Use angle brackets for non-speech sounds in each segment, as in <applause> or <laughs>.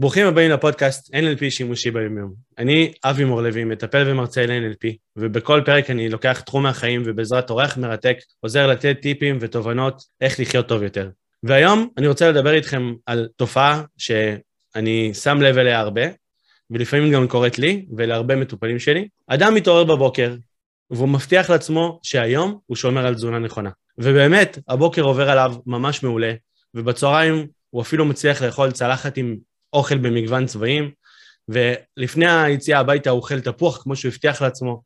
ברוכים הבאים לפודקאסט NLP שימושי ביומיום. אני אבי מורלוי, מטפל ומרצה ל-NLP, ובכל פרק אני לוקח תחום מהחיים ובעזרת אורח מרתק עוזר לתת טיפים ותובנות איך לחיות טוב יותר. והיום אני רוצה לדבר איתכם על תופעה שאני שם לב אליה הרבה, ולפעמים גם קורית לי ולהרבה מטופלים שלי. אדם מתעורר בבוקר, והוא מבטיח לעצמו שהיום הוא שומר על תזונה נכונה. ובאמת, הבוקר עובר עליו ממש מעולה, ובצהריים הוא אפילו מצליח לאכול צלחת עם אוכל במגוון צבעים, ולפני היציאה הביתה הוא אוכל תפוח כמו שהוא הבטיח לעצמו,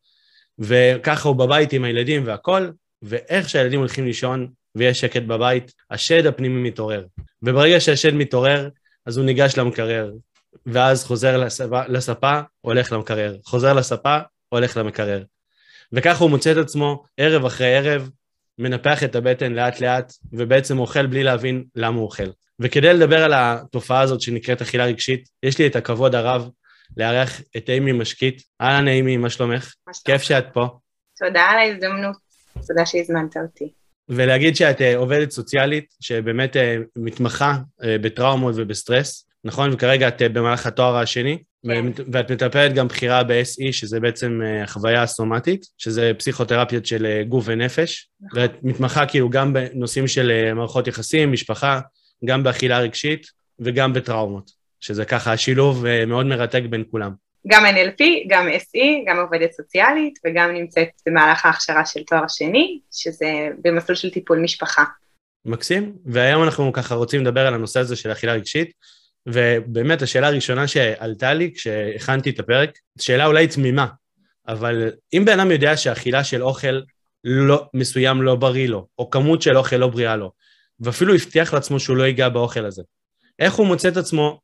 וככה הוא בבית עם הילדים והכול, ואיך שהילדים הולכים לישון ויש שקט בבית, השד הפנימי מתעורר. וברגע שהשד מתעורר, אז הוא ניגש למקרר, ואז חוזר לספה, לספה הולך למקרר, חוזר לספה, הולך למקרר. וככה הוא מוצא את עצמו ערב אחרי ערב, מנפח את הבטן לאט לאט, ובעצם אוכל בלי להבין למה הוא אוכל. וכדי לדבר על התופעה הזאת שנקראת אכילה רגשית, יש לי את הכבוד הרב לארח את אימי משקיט. אהלן אימי, מה שלומך? כיף שאת פה. תודה על ההזדמנות, תודה שהזמנת אותי. ולהגיד שאת uh, עובדת סוציאלית, שבאמת uh, מתמחה uh, בטראומות ובסטרס, נכון? וכרגע את במהלך התואר השני, כן. ואת מטפלת גם בחירה ב-SE, שזה בעצם החוויה הסומטית, שזה פסיכותרפיות של גוף ונפש, נכון. ואת מתמחה כאילו גם בנושאים של מערכות יחסים, משפחה, גם באכילה רגשית וגם בטראומות, שזה ככה השילוב אה, מאוד מרתק בין כולם. גם NLP, גם SE, גם עובדת סוציאלית וגם נמצאת במהלך ההכשרה של תואר שני, שזה במסלול של טיפול משפחה. מקסים, והיום אנחנו ככה רוצים לדבר על הנושא הזה של אכילה רגשית, ובאמת השאלה הראשונה שעלתה לי כשהכנתי את הפרק, שאלה אולי תמימה, אבל אם בן אדם יודע שאכילה של אוכל לא, מסוים לא בריא לו, או כמות של אוכל לא בריאה לו, ואפילו הבטיח לעצמו שהוא לא ייגע באוכל הזה. איך הוא מוצא את עצמו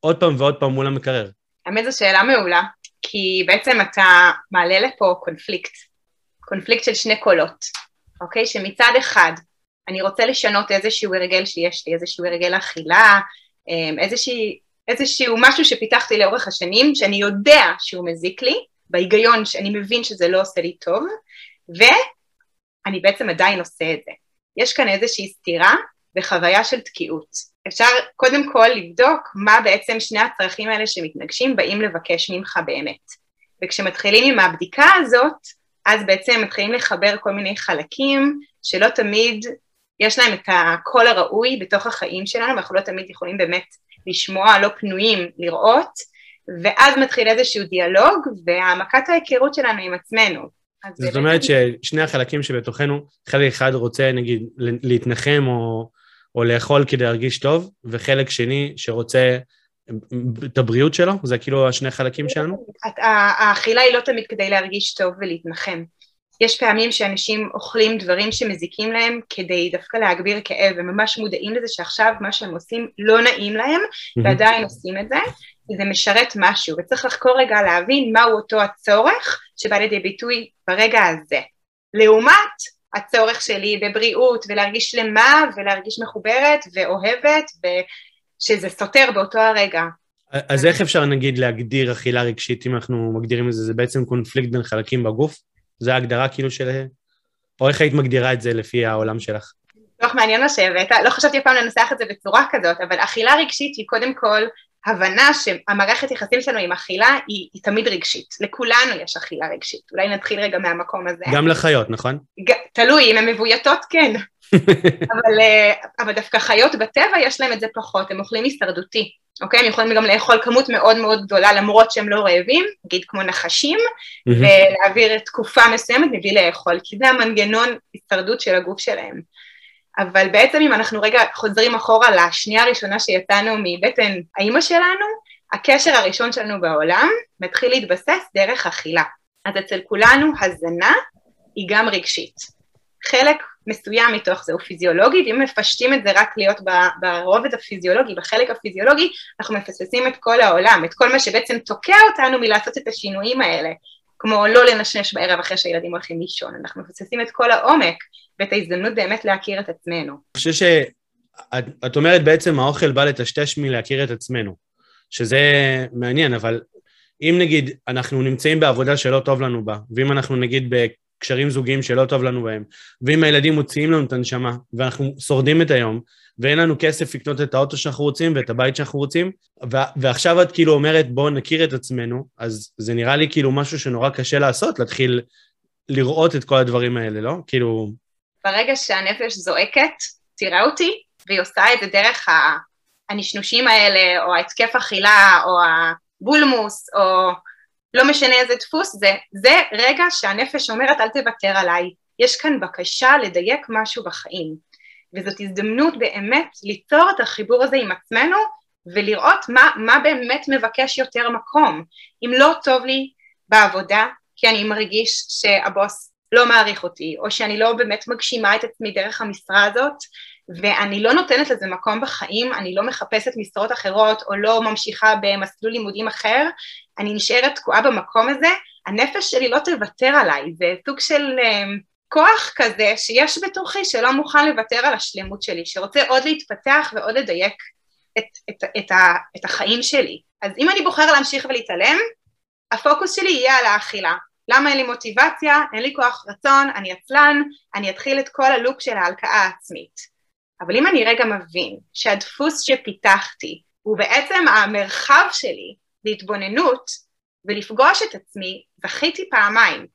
עוד פעם ועוד פעם מול המקרר? האמת זו שאלה מעולה, כי בעצם אתה מעלה לפה קונפליקט, קונפליקט של שני קולות, אוקיי? שמצד אחד אני רוצה לשנות איזשהו הרגל שיש לי, איזשהו הרגל אכילה, אמ, איזושהי, איזשהו משהו שפיתחתי לאורך השנים, שאני יודע שהוא מזיק לי, בהיגיון שאני מבין שזה לא עושה לי טוב, ואני בעצם עדיין עושה את זה. יש כאן איזושהי סתירה וחוויה של תקיעות. אפשר קודם כל לבדוק מה בעצם שני הצרכים האלה שמתנגשים באים לבקש ממך באמת. וכשמתחילים עם הבדיקה הזאת, אז בעצם מתחילים לחבר כל מיני חלקים שלא תמיד יש להם את הקול הראוי בתוך החיים שלנו, ואנחנו לא תמיד יכולים באמת לשמוע, לא פנויים לראות, ואז מתחיל איזשהו דיאלוג והעמקת ההיכרות שלנו עם עצמנו. זאת אומרת ששני החלקים שבתוכנו, חלק אחד רוצה נגיד להתנחם או, או לאכול כדי להרגיש טוב, וחלק שני שרוצה את הבריאות שלו, זה כאילו השני חלקים שלנו? האכילה היא לא תמיד כדי להרגיש טוב ולהתנחם. יש פעמים שאנשים אוכלים דברים שמזיקים להם כדי דווקא להגביר כאב, הם ממש מודעים לזה שעכשיו מה שהם עושים לא נעים להם, ועדיין עושים את זה, כי זה משרת משהו, וצריך לחקור רגע להבין מהו אותו הצורך שבא לידי ביטוי ברגע הזה. לעומת הצורך שלי בבריאות ולהרגיש שלמה ולהרגיש מחוברת ואוהבת ושזה סותר באותו הרגע. אז איך אפשר נגיד להגדיר אכילה רגשית אם אנחנו מגדירים את זה? זה בעצם קונפליקט בין חלקים בגוף? זה ההגדרה כאילו של... או איך היית מגדירה את זה לפי העולם שלך? לא מעניין מה שהבאת, לא חשבתי פעם לנסח את זה בצורה כזאת, אבל אכילה רגשית היא קודם כל הבנה שהמערכת יחסים שלנו עם אכילה היא, היא תמיד רגשית, לכולנו יש אכילה רגשית, אולי נתחיל רגע מהמקום הזה. גם לחיות, נכון? ג, תלוי, אם הן מבויתות כן, <laughs> אבל, אה, אבל דווקא חיות בטבע יש להן את זה פחות, הם אוכלים הישרדותי, אוקיי? הם יכולים גם לאכול כמות מאוד מאוד גדולה למרות שהם לא רעבים, נגיד כמו נחשים, ולהעביר תקופה מסוימת מבלי לאכול, כי זה המנגנון הישרדות של הגוף שלהם. אבל בעצם אם אנחנו רגע חוזרים אחורה לשנייה הראשונה שיצאנו מבטן האימא שלנו, הקשר הראשון שלנו בעולם מתחיל להתבסס דרך אכילה. אז אצל כולנו הזנה היא גם רגשית. חלק מסוים מתוך זה הוא פיזיולוגי, ואם מפשטים את זה רק להיות ברובד הפיזיולוגי, בחלק הפיזיולוגי, אנחנו מפספסים את כל העולם, את כל מה שבעצם תוקע אותנו מלעשות את השינויים האלה, כמו לא לנשנש בערב אחרי שהילדים הולכים לישון, אנחנו מפספסים את כל העומק ואת ההזדמנות באמת להכיר את עצמנו. אני חושב שאת אומרת בעצם האוכל בא לטשטש מלהכיר את עצמנו, שזה מעניין, אבל אם נגיד אנחנו נמצאים בעבודה שלא טוב לנו בה, ואם אנחנו נגיד קשרים זוגיים שלא טוב לנו בהם, ואם הילדים מוציאים לנו את הנשמה, ואנחנו שורדים את היום, ואין לנו כסף לקנות את האוטו שאנחנו רוצים ואת הבית שאנחנו רוצים, ועכשיו את כאילו אומרת בואו נכיר את עצמנו, אז זה נראה לי כאילו משהו שנורא קשה לעשות, להתחיל לראות את כל הדברים האלה, לא? כאילו... ברגע שהנפש זועקת, תראה אותי, והיא עושה את זה דרך הנשנושים האלה, או ההתקף אכילה, או הבולמוס, או לא משנה איזה דפוס זה, זה רגע שהנפש אומרת אל תוותר עליי, יש כאן בקשה לדייק משהו בחיים, וזאת הזדמנות באמת ליצור את החיבור הזה עם עצמנו ולראות מה, מה באמת מבקש יותר מקום. אם לא טוב לי בעבודה, כי אני מרגיש שהבוס לא מעריך אותי, או שאני לא באמת מגשימה את עצמי דרך המשרה הזאת, ואני לא נותנת לזה מקום בחיים, אני לא מחפשת משרות אחרות או לא ממשיכה במסלול לימודים אחר, אני נשארת תקועה במקום הזה, הנפש שלי לא תוותר עליי, זה סוג של um, כוח כזה שיש בתוכי שלא מוכן לוותר על השלמות שלי, שרוצה עוד להתפתח ועוד לדייק את, את, את, את, את החיים שלי. אז אם אני בוחר להמשיך ולהתעלם, הפוקוס שלי יהיה על האכילה. למה אין לי מוטיבציה, אין לי כוח רצון, אני עצלן, אני אתחיל את כל הלופ של ההלקאה העצמית. אבל אם אני רגע מבין שהדפוס שפיתחתי הוא בעצם המרחב שלי להתבוננות ולפגוש את עצמי, זכיתי פעמיים.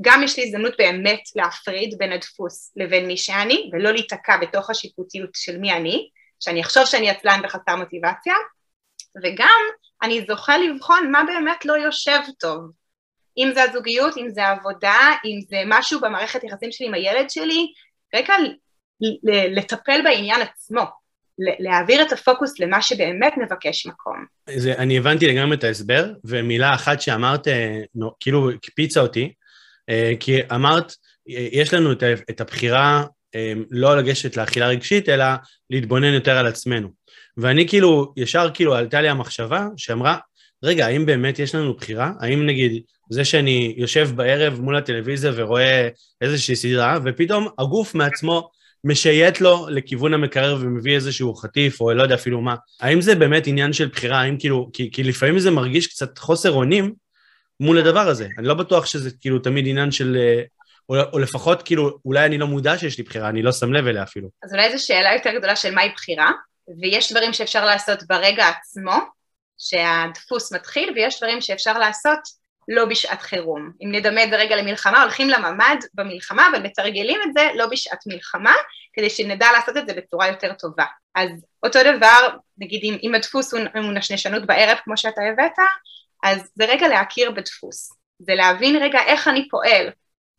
גם יש לי הזדמנות באמת להפריד בין הדפוס לבין מי שאני, ולא להיתקע בתוך השיפוטיות של מי אני, שאני אחשוב שאני עצלן וחסר מוטיבציה, וגם אני זוכה לבחון מה באמת לא יושב טוב. אם זה הזוגיות, אם זה העבודה, אם זה משהו במערכת יחסים שלי עם הילד שלי, רגע לטפל בעניין עצמו, להעביר את הפוקוס למה שבאמת מבקש מקום. זה, אני הבנתי לגמרי את ההסבר, ומילה אחת שאמרת, אה, נו, כאילו הקפיצה אותי, אה, כי אמרת, אה, יש לנו את הבחירה לא לגשת לאכילה רגשית, אלא להתבונן יותר על עצמנו. ואני כאילו, ישר כאילו עלתה לי המחשבה שאמרה, רגע, האם באמת יש לנו בחירה? האם נגיד זה שאני יושב בערב מול הטלוויזיה ורואה איזושהי סדרה, ופתאום הגוף מעצמו משייט לו לכיוון המקרר ומביא איזשהו חטיף, או לא יודע אפילו מה. האם זה באמת עניין של בחירה? האם כאילו, כי, כי לפעמים זה מרגיש קצת חוסר אונים מול הדבר הזה. אני לא בטוח שזה כאילו תמיד עניין של... אה, או, או לפחות כאילו, אולי אני לא מודע שיש לי בחירה, אני לא שם לב אליה אפילו. אז אולי זו שאלה יותר גדולה של מהי בחירה, ויש דברים שאפשר לעשות ברגע עצמו, שהדפוס מתחיל, ויש דברים שאפשר לעשות לא בשעת חירום. אם נדמה את זה רגע למלחמה, הולכים לממ"ד במלחמה, אבל מתרגלים את זה לא בשעת מלחמה, כדי שנדע לעשות את זה בצורה יותר טובה. אז אותו דבר, נגיד אם, אם הדפוס הוא, הוא נשנשות בערב כמו שאתה הבאת, אז זה רגע להכיר בדפוס. זה להבין רגע איך אני פועל,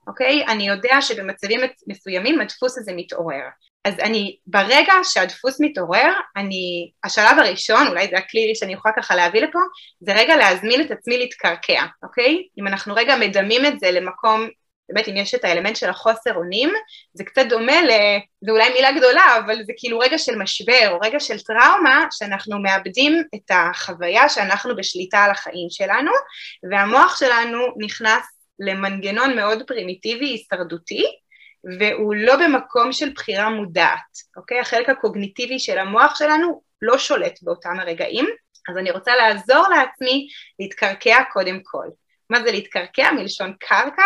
אוקיי? אני יודע שבמצבים מסוימים הדפוס הזה מתעורר. אז אני, ברגע שהדפוס מתעורר, אני, השלב הראשון, אולי זה הכלי שאני יכולה ככה להביא לפה, זה רגע להזמין את עצמי להתקרקע, אוקיי? אם אנחנו רגע מדמים את זה למקום, באמת אם יש את האלמנט של החוסר אונים, זה קצת דומה ל... זה אולי מילה גדולה, אבל זה כאילו רגע של משבר, או רגע של טראומה, שאנחנו מאבדים את החוויה שאנחנו בשליטה על החיים שלנו, והמוח שלנו נכנס למנגנון מאוד פרימיטיבי, הישרדותי, והוא לא במקום של בחירה מודעת, אוקיי? החלק הקוגניטיבי של המוח שלנו לא שולט באותם הרגעים, אז אני רוצה לעזור לעצמי להתקרקע קודם כל. מה זה להתקרקע? מלשון קרקע,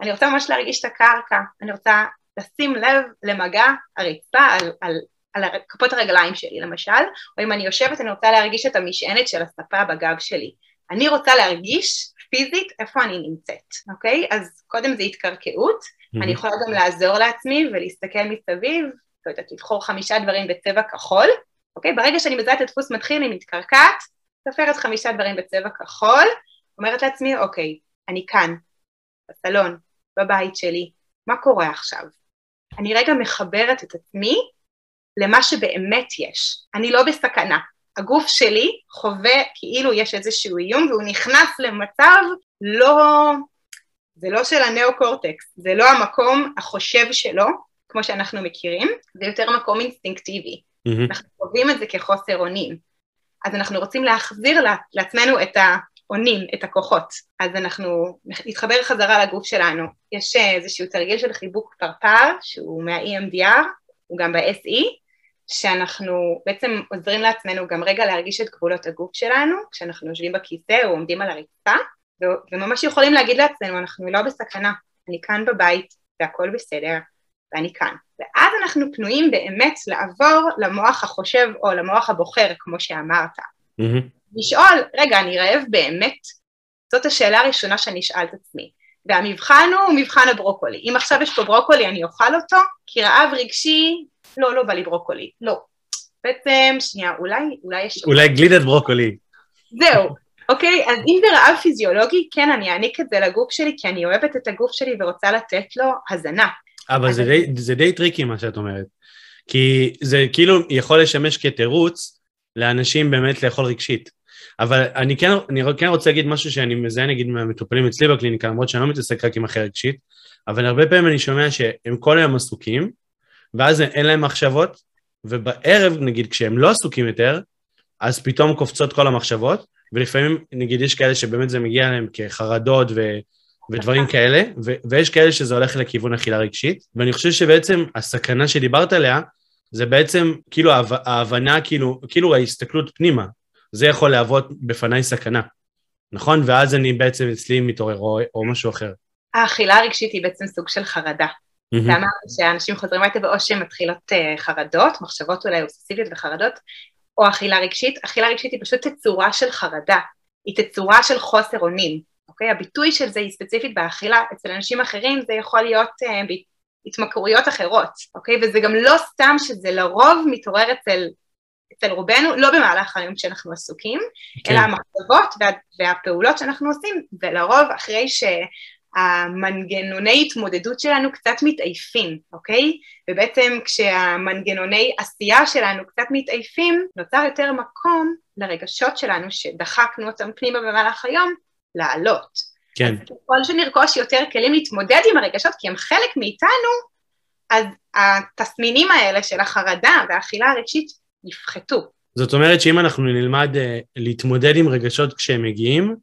אני רוצה ממש להרגיש את הקרקע, אני רוצה לשים לב למגע הרצפה על, על, על כפות הרגליים שלי למשל, או אם אני יושבת אני רוצה להרגיש את המשענת של הספה בגב שלי. אני רוצה להרגיש פיזית איפה אני נמצאת, אוקיי? אז קודם זה התקרקעות, mm-hmm. אני יכולה גם לעזור לעצמי ולהסתכל מסביב, לא יודעת, לבחור חמישה דברים בצבע כחול, אוקיי? ברגע שאני מזהה את הדפוס מתחיל, אני מתקרקעת, סופרת חמישה דברים בצבע כחול, אומרת לעצמי, אוקיי, אני כאן, בסלון, בבית שלי, מה קורה עכשיו? אני רגע מחברת את עצמי למה שבאמת יש. אני לא בסכנה, הגוף שלי חווה כאילו יש איזשהו איום והוא נכנס למצב לא, זה לא של הנאו-קורטקס, זה לא המקום החושב שלו, כמו שאנחנו מכירים, זה יותר מקום אינסטינקטיבי. Mm-hmm. אנחנו חווים את זה כחוסר אונים. אז אנחנו רוצים להחזיר לעצמנו את האונים, את הכוחות. אז אנחנו נתחבר חזרה לגוף שלנו. יש איזשהו תרגיל של חיבוק פרפר, שהוא מה-EMDR, הוא גם ב-SE, שאנחנו בעצם עוזרים לעצמנו גם רגע להרגיש את גבולות הגוף שלנו, כשאנחנו יושבים בכיסא או עומדים על הרצפה, וממש יכולים להגיד לעצמנו, אנחנו לא בסכנה, אני כאן בבית והכל בסדר, ואני כאן. ואז אנחנו פנויים באמת לעבור למוח החושב או למוח הבוחר, כמו שאמרת. Mm-hmm. לשאול, רגע, אני רעב באמת? זאת השאלה הראשונה שאני אשאל את עצמי. והמבחן הוא מבחן הברוקולי. אם עכשיו יש פה ברוקולי, אני אוכל אותו? כי רעב רגשי, לא, לא בא לי ברוקולי. לא. בעצם, שנייה, אולי, אולי יש... אולי גלידת ברוקולי. זהו, אוקיי? אז אם זה רעב פיזיולוגי, כן, אני אעניק את זה לגוף שלי, כי אני אוהבת את הגוף שלי ורוצה לתת לו הזנה. אבל זה, די, זה די טריקי מה שאת אומרת. כי זה כאילו יכול לשמש כתירוץ לאנשים באמת לאכול רגשית. אבל אני כן, אני כן רוצה להגיד משהו שאני מזהה נגיד מהמטופלים אצלי בקליניקה, למרות שאני לא מתעסק רק עם אכילה רגשית, אבל הרבה פעמים אני שומע שהם כל היום עסוקים, ואז אין להם מחשבות, ובערב, נגיד, כשהם לא עסוקים יותר, אז פתאום קופצות כל המחשבות, ולפעמים, נגיד, יש כאלה שבאמת זה מגיע להם כחרדות ו... ודברים כאלה, ו- ויש כאלה שזה הולך לכיוון אכילה רגשית, ואני חושב שבעצם הסכנה שדיברת עליה, זה בעצם כאילו ההבנה, כאילו, כאילו ההסתכלות פנימה, זה יכול להוות בפניי סכנה, נכון? ואז אני בעצם אצלי מתעורר או, או משהו אחר. האכילה הרגשית היא בעצם סוג של חרדה. Mm-hmm. אתה אמרת שאנשים חוזרים הביתה באו שהן מתחילות uh, חרדות, מחשבות אולי אובססיביות וחרדות, או אכילה רגשית. אכילה רגשית היא פשוט תצורה של חרדה, היא תצורה של חוסר אונים, אוקיי? הביטוי של זה היא ספציפית באכילה, אצל אנשים אחרים זה יכול להיות uh, התמכרויות אחרות, אוקיי? וזה גם לא סתם שזה לרוב מתעורר אצל אצל רובנו, לא במהלך היום כשאנחנו עסוקים, כן. אלא המחשבות וה, והפעולות שאנחנו עושים, ולרוב אחרי שהמנגנוני התמודדות שלנו קצת מתעייפים, אוקיי? ובעצם כשהמנגנוני עשייה שלנו קצת מתעייפים, נוצר יותר מקום לרגשות שלנו שדחקנו אותם פנימה במהלך היום, לעלות. כן. אז ככל שנרכוש יותר כלים להתמודד עם הרגשות, כי הם חלק מאיתנו, אז התסמינים האלה של החרדה והאכילה הרגשית יפחתו. זאת אומרת שאם אנחנו נלמד uh, להתמודד עם רגשות כשהם מגיעים,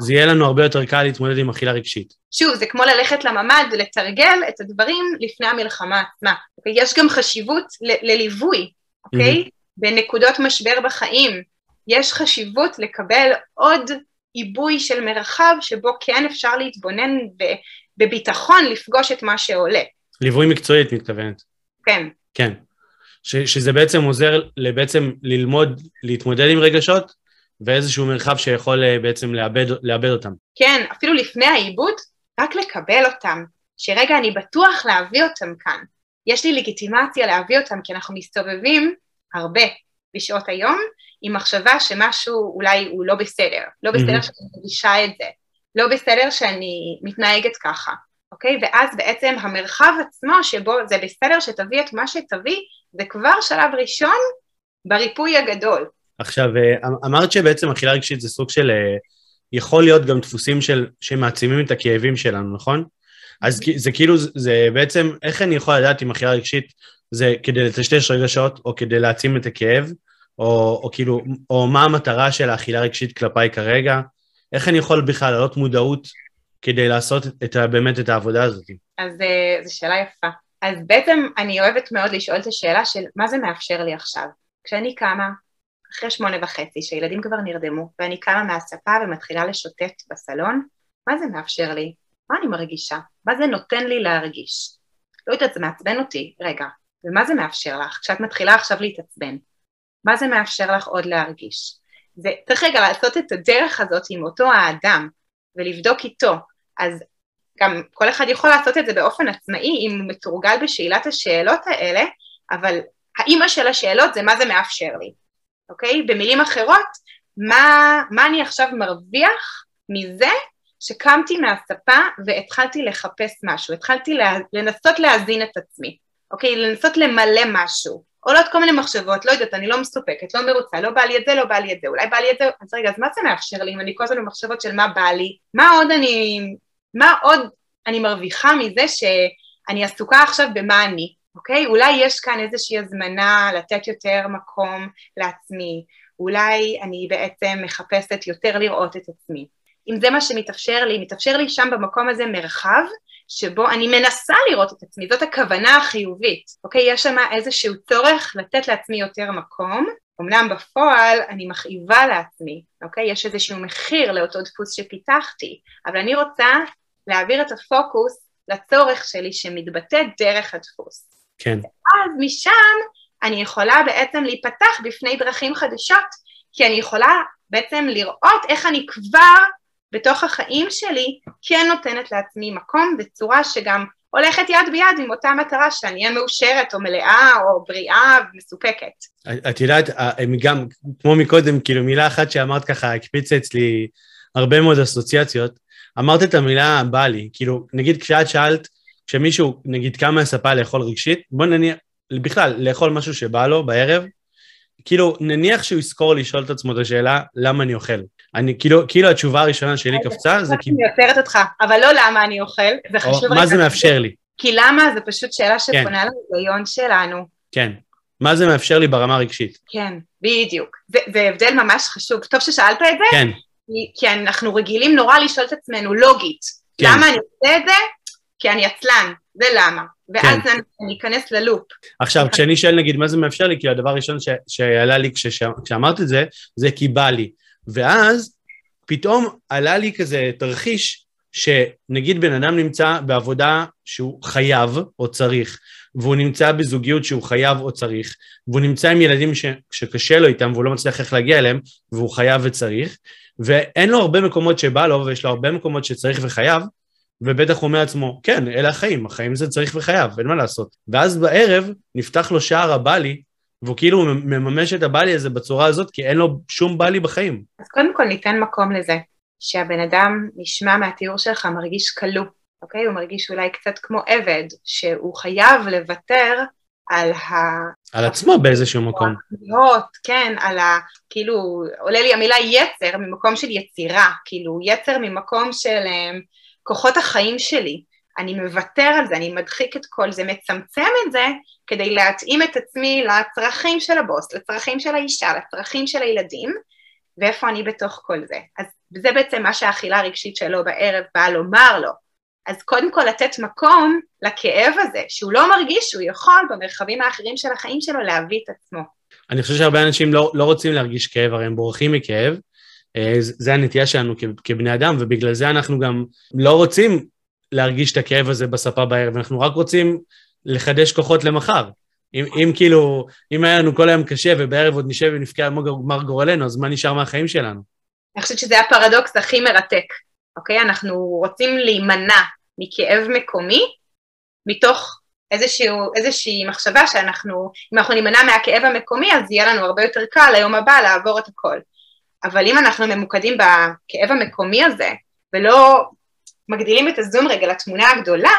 זה יהיה לנו הרבה יותר קל להתמודד עם אכילה רגשית. שוב, זה כמו ללכת לממ"ד ולתרגל את הדברים לפני המלחמה עצמה. אוקיי? יש גם חשיבות ל- לליווי, אוקיי? Okay? Mm-hmm. בנקודות משבר בחיים. יש חשיבות לקבל עוד עיבוי של מרחב שבו כן אפשר להתבונן בביטחון לפגוש את מה שעולה. ליווי מקצועי את מתכוונת. כן. כן. ש, שזה בעצם עוזר בעצם ללמוד, להתמודד עם רגשות, ואיזשהו מרחב שיכול אה, בעצם לאבד, לאבד אותם. כן, אפילו לפני העיבוד, רק לקבל אותם, שרגע אני בטוח להביא אותם כאן. יש לי לגיטימציה להביא אותם, כי אנחנו מסתובבים הרבה בשעות היום, עם מחשבה שמשהו אולי הוא לא בסדר, לא בסדר mm-hmm. שאני מרגישה את זה, לא בסדר שאני מתנהגת ככה, אוקיי? ואז בעצם המרחב עצמו שבו זה בסדר שתביא את מה שתביא, זה כבר שלב ראשון בריפוי הגדול. עכשיו, אה, אמ-, אמרת שבעצם אכילה רגשית זה סוג של, אה, יכול להיות גם דפוסים של, שמעצימים את הכאבים שלנו, נכון? אז זה כאילו, זה בעצם, איך אני יכול לדעת אם אכילה רגשית זה כדי לטשטש רגשות, או כדי להעצים את הכאב, או, או כאילו, או מה המטרה של האכילה רגשית כלפיי כרגע? איך אני יכול בכלל להעלות מודעות כדי לעשות את, באמת את העבודה הזאת? אז אה, זו שאלה יפה. אז בעצם אני אוהבת מאוד לשאול את השאלה של מה זה מאפשר לי עכשיו. כשאני קמה, אחרי שמונה וחצי, שהילדים כבר נרדמו, ואני קמה מהספה ומתחילה לשוטט בסלון, מה זה מאפשר לי? מה אני מרגישה? מה זה נותן לי להרגיש? לא יודעת, זה מעצבן אותי, רגע, ומה זה מאפשר לך? כשאת מתחילה עכשיו להתעצבן, מה זה מאפשר לך עוד להרגיש? זה צריך רגע לעשות את הדרך הזאת עם אותו האדם ולבדוק איתו. אז גם כל אחד יכול לעשות את זה באופן עצמאי אם הוא מתורגל בשאלת השאלות האלה, אבל האימא של השאלות זה מה זה מאפשר לי, אוקיי? במילים אחרות, מה, מה אני עכשיו מרוויח מזה שקמתי מהספה והתחלתי לחפש משהו, התחלתי לה, לנסות להזין את עצמי, אוקיי? לנסות למלא משהו. עולות כל מיני מחשבות, לא יודעת, אני לא מסופקת, לא מרוצה, לא בא לי את זה, לא בא לי את זה, אולי בא לי את זה, אז רגע, אז מה זה מאפשר לי אם אני כל הזמן במחשבות של מה בא לי, מה עוד אני מה עוד אני מרוויחה מזה שאני עסוקה עכשיו במה אני, אוקיי? אולי יש כאן איזושהי הזמנה לתת יותר מקום לעצמי, אולי אני בעצם מחפשת יותר לראות את עצמי. אם זה מה שמתאפשר לי, מתאפשר לי שם במקום הזה מרחב שבו אני מנסה לראות את עצמי, זאת הכוונה החיובית, אוקיי? יש שם איזשהו צורך לתת לעצמי יותר מקום, אמנם בפועל אני מכאיבה לעצמי, אוקיי? יש איזשהו מחיר לאותו דפוס שפיתחתי, אבל אני רוצה להעביר את הפוקוס לצורך שלי שמתבטא דרך הדפוס. כן. אז משם אני יכולה בעצם להיפתח בפני דרכים חדשות, כי אני יכולה בעצם לראות איך אני כבר בתוך החיים שלי כן נותנת לעצמי מקום בצורה שגם הולכת יד ביד עם אותה מטרה שאני אהיה מאושרת או מלאה או בריאה ומסופקת. את יודעת, הם גם, כמו מקודם, כאילו מילה אחת שאמרת ככה הקפיצה אצלי הרבה מאוד אסוציאציות. אמרת את המילה בא לי, כאילו, נגיד כשאת שאלת, כשמישהו, נגיד, קם מהספה לאכול רגשית, בוא נניח, בכלל, לאכול משהו שבא לו בערב, כאילו, נניח שהוא יזכור לשאול את עצמו את השאלה, למה אני אוכל? אני, כאילו, כאילו התשובה הראשונה שלי קפצה, זה כאילו... אני עוצרת אותך, אבל לא למה אני אוכל, זה חשוב... מה זה מאפשר לי? כי למה זה פשוט שאלה שפונה כן. להיגיון שלנו. כן. מה זה מאפשר לי ברמה הרגשית? כן, בדיוק. זה, הבדל ממש חשוב. טוב ששאלת את זה, כן. כי, כי אנחנו רגילים נורא לשאול את עצמנו לוגית. כן. למה אני עושה את זה? כי אני עצלן, זה למה. ואז כן. אני, אכנס ללופ. עכשיו, כשאני שואל נגיד מה זה מאפשר לי, כי הדבר הראשון שעלה לי כשאמרת את זה, זה כי בא לי. ואז פתאום עלה לי כזה תרחיש שנגיד בן אדם נמצא בעבודה שהוא חייב או צריך, והוא נמצא בזוגיות שהוא חייב או צריך, והוא נמצא עם ילדים ש, שקשה לו איתם והוא לא מצליח איך להגיע אליהם, והוא חייב וצריך, ואין לו הרבה מקומות שבא לו ויש לו הרבה מקומות שצריך וחייב, ובטח הוא אומר לעצמו, כן, אלה החיים, החיים זה צריך וחייב, אין מה לעשות. ואז בערב נפתח לו שער הבלי, והוא כאילו מממש את הבלי הזה בצורה הזאת, כי אין לו שום בלי בחיים. אז קודם כל ניתן מקום לזה, שהבן אדם נשמע מהתיאור שלך מרגיש כלוא, אוקיי? הוא מרגיש אולי קצת כמו עבד, שהוא חייב לוותר על ה... על עצמו באיזשהו מקום. להיות, כן, על ה... כאילו, עולה לי המילה יצר ממקום של יצירה, כאילו יצר ממקום של um, כוחות החיים שלי. אני מוותר על זה, אני מדחיק את כל זה, מצמצם את זה כדי להתאים את עצמי לצרכים של הבוס, לצרכים של האישה, לצרכים של הילדים, ואיפה אני בתוך כל זה. אז זה בעצם מה שהאכילה הרגשית שלו בערב באה לומר לו. אז קודם כל לתת מקום לכאב הזה, שהוא לא מרגיש שהוא יכול במרחבים האחרים של החיים שלו להביא את עצמו. אני חושב שהרבה אנשים לא, לא רוצים להרגיש כאב, הרי הם בורחים מכאב. אה, זה הנטייה שלנו כבני אדם, ובגלל זה אנחנו גם לא רוצים להרגיש את הכאב הזה בספה בערב, אנחנו רק רוצים לחדש כוחות למחר. אם, אם כאילו, אם היה לנו כל היום קשה ובערב עוד נשב ונבכה על גמר גורלנו, אז מה נשאר מהחיים שלנו? אני חושבת שזה הפרדוקס הכי מרתק, אוקיי? אנחנו רוצים להימנע מכאב מקומי, מתוך איזשהו, איזושהי מחשבה שאנחנו, אם אנחנו נימנע מהכאב המקומי, אז יהיה לנו הרבה יותר קל ליום הבא לעבור את הכל. אבל אם אנחנו ממוקדים בכאב המקומי הזה, ולא מגדילים את הזום רגע לתמונה הגדולה,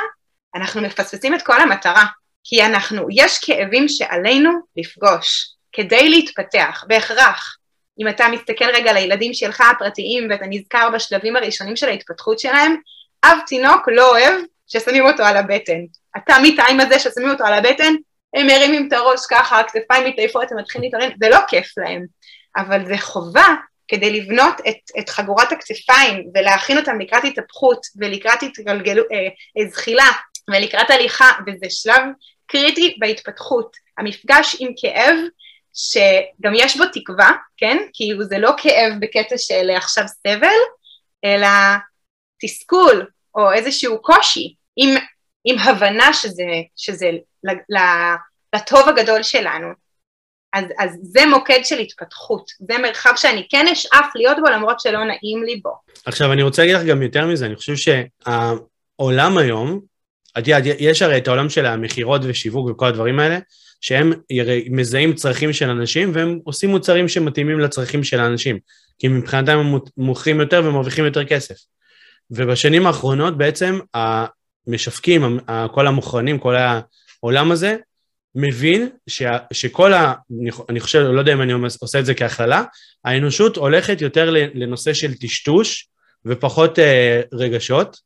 אנחנו מפספסים את כל המטרה. כי אנחנו, יש כאבים שעלינו לפגוש כדי להתפתח, בהכרח. אם אתה מסתכל רגע על הילדים שלך הפרטיים ואתה נזכר בשלבים הראשונים של ההתפתחות שלהם, אב תינוק לא אוהב ששמים אותו על הבטן. אתה מטיים הזה ששמים אותו על הבטן, הם מרימים את הראש ככה, הכתפיים מתעייפות, הם מתחילים להתערן, זה לא כיף להם, אבל זה חובה כדי לבנות את, את חגורת הכתפיים ולהכין אותם לקראת התהפכות ולקראת התגלגלו, אה, אה, זחילה ולקראת הליכה, וזה שלב קריטי בהתפתחות. המפגש עם כאב, שגם יש בו תקווה, כן? כאילו זה לא כאב בקטע של עכשיו סבל, אלא תסכול או איזשהו קושי, עם, עם הבנה שזה, שזה לטוב הגדול שלנו. אז, אז זה מוקד של התפתחות, זה מרחב שאני כן אשאף להיות בו למרות שלא נעים לי בו. עכשיו אני רוצה להגיד לך גם יותר מזה, אני חושב שהעולם היום, את יודעת, יש הרי את העולם של המכירות ושיווק וכל הדברים האלה, שהם מזהים צרכים של אנשים והם עושים מוצרים שמתאימים לצרכים של האנשים, כי מבחינתם הם מוכרים יותר ומרוויחים יותר כסף. ובשנים האחרונות בעצם המשווקים, כל המוכרנים, כל העולם הזה, מבין ש, שכל ה... אני חושב, לא יודע אם אני עושה את זה כהכללה, האנושות הולכת יותר לנושא של טשטוש ופחות אה, רגשות,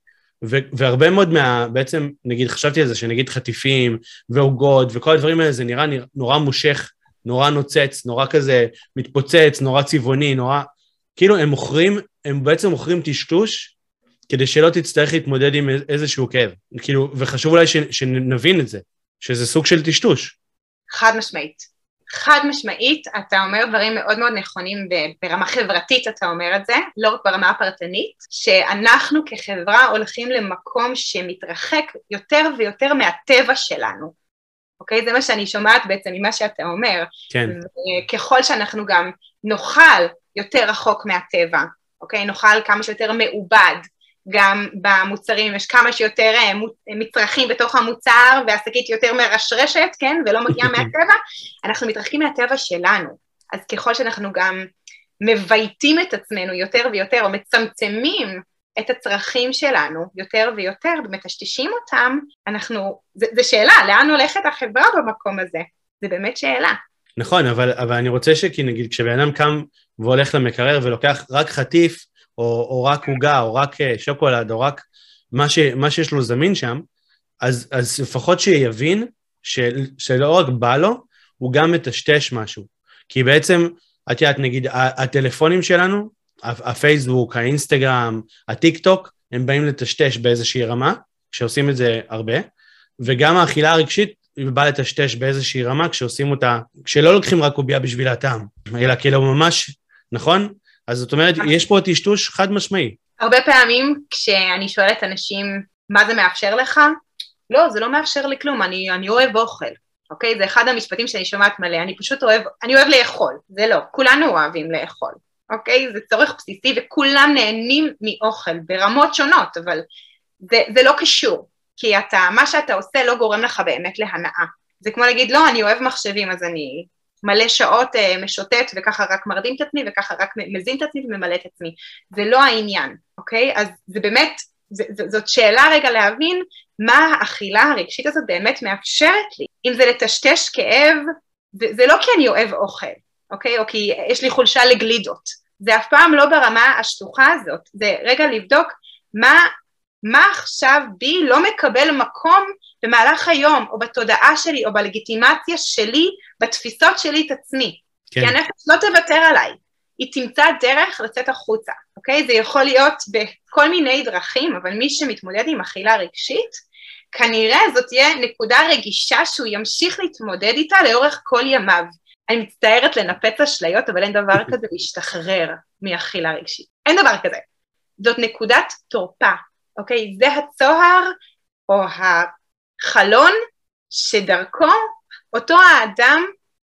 ו, והרבה מאוד מה... בעצם, נגיד, חשבתי על זה, שנגיד חטיפים ועוגות וכל הדברים האלה, זה נראה נורא מושך, נורא נוצץ, נורא כזה מתפוצץ, נורא צבעוני, נורא... כאילו, הם מוכרים, הם בעצם מוכרים טשטוש כדי שלא תצטרך להתמודד עם איזשהו כאב. כאילו, וחשוב אולי ש, שנבין את זה. שזה סוג של טשטוש. חד משמעית. חד משמעית, אתה אומר דברים מאוד מאוד נכונים ברמה חברתית, אתה אומר את זה, לא רק ברמה הפרטנית, שאנחנו כחברה הולכים למקום שמתרחק יותר ויותר מהטבע שלנו. אוקיי? זה מה שאני שומעת בעצם ממה שאתה אומר. כן. ככל שאנחנו גם נאכל יותר רחוק מהטבע, אוקיי? נאכל כמה שיותר מעובד, גם במוצרים, יש כמה שיותר אה, מצרכים בתוך המוצר והשקית יותר מרשרשת, כן, ולא מגיעה <laughs> מהטבע, אנחנו מתרחקים מהטבע שלנו. אז ככל שאנחנו גם מבייתים את עצמנו יותר ויותר, או מצמצמים את הצרכים שלנו יותר ויותר, ומטשטשים אותם, אנחנו, זו שאלה, לאן הולכת החברה במקום הזה? זו באמת שאלה. נכון, אבל, אבל אני רוצה שכי נגיד כשבן אדם קם והולך למקרר ולוקח רק חטיף, או, או רק עוגה, או רק אה, שוקולד, או רק מה, ש, מה שיש לו זמין שם, אז, אז לפחות שיבין של, שלא רק בא לו, הוא גם מטשטש משהו. כי בעצם, את יודעת, נגיד, הטלפונים שלנו, הפייסבוק, האינסטגרם, הטיק טוק, הם באים לטשטש באיזושהי רמה, כשעושים את זה הרבה, וגם האכילה הרגשית באה לטשטש באיזושהי רמה כשעושים אותה, כשלא לוקחים רק קובייה בשביל הטעם, אלא כאילו ממש, נכון? אז זאת אומרת, יש פה טשטוש חד משמעי. הרבה פעמים כשאני שואלת אנשים, מה זה מאפשר לך? לא, זה לא מאפשר לי כלום, אני, אני אוהב אוכל, אוקיי? זה אחד המשפטים שאני שומעת מלא, אני פשוט אוהב, אני אוהב לאכול, זה לא, כולנו אוהבים לאכול, אוקיי? זה צורך בסיסי וכולם נהנים מאוכל ברמות שונות, אבל זה, זה לא קשור, כי אתה, מה שאתה עושה לא גורם לך באמת להנאה. זה כמו להגיד, לא, אני אוהב מחשבים, אז אני מלא שעות uh, משוטט וככה רק מרדים את עצמי וככה רק מזין את עצמי וממלא את עצמי. זה לא העניין, אוקיי? אז זה באמת, זה, זה, זאת שאלה רגע להבין מה האכילה הרגשית הזאת באמת מאפשרת לי. אם זה לטשטש כאב, זה, זה לא כי אני אוהב אוכל, אוקיי? או כי יש לי חולשה לגלידות. זה אף פעם לא ברמה השטוחה הזאת. זה רגע לבדוק מה, מה עכשיו בי לא מקבל מקום במהלך היום, או בתודעה שלי, או בלגיטימציה שלי, בתפיסות שלי את עצמי. כן. כי הנפש לא תוותר עליי, היא תמצא דרך לצאת החוצה, אוקיי? זה יכול להיות בכל מיני דרכים, אבל מי שמתמודד עם אכילה רגשית, כנראה זאת תהיה נקודה רגישה שהוא ימשיך להתמודד איתה לאורך כל ימיו. אני מצטערת לנפץ אשליות, אבל אין דבר <laughs> כזה להשתחרר מאכילה רגשית. אין דבר כזה. זאת נקודת תורפה, אוקיי? זה הצוהר או חלון שדרכו אותו האדם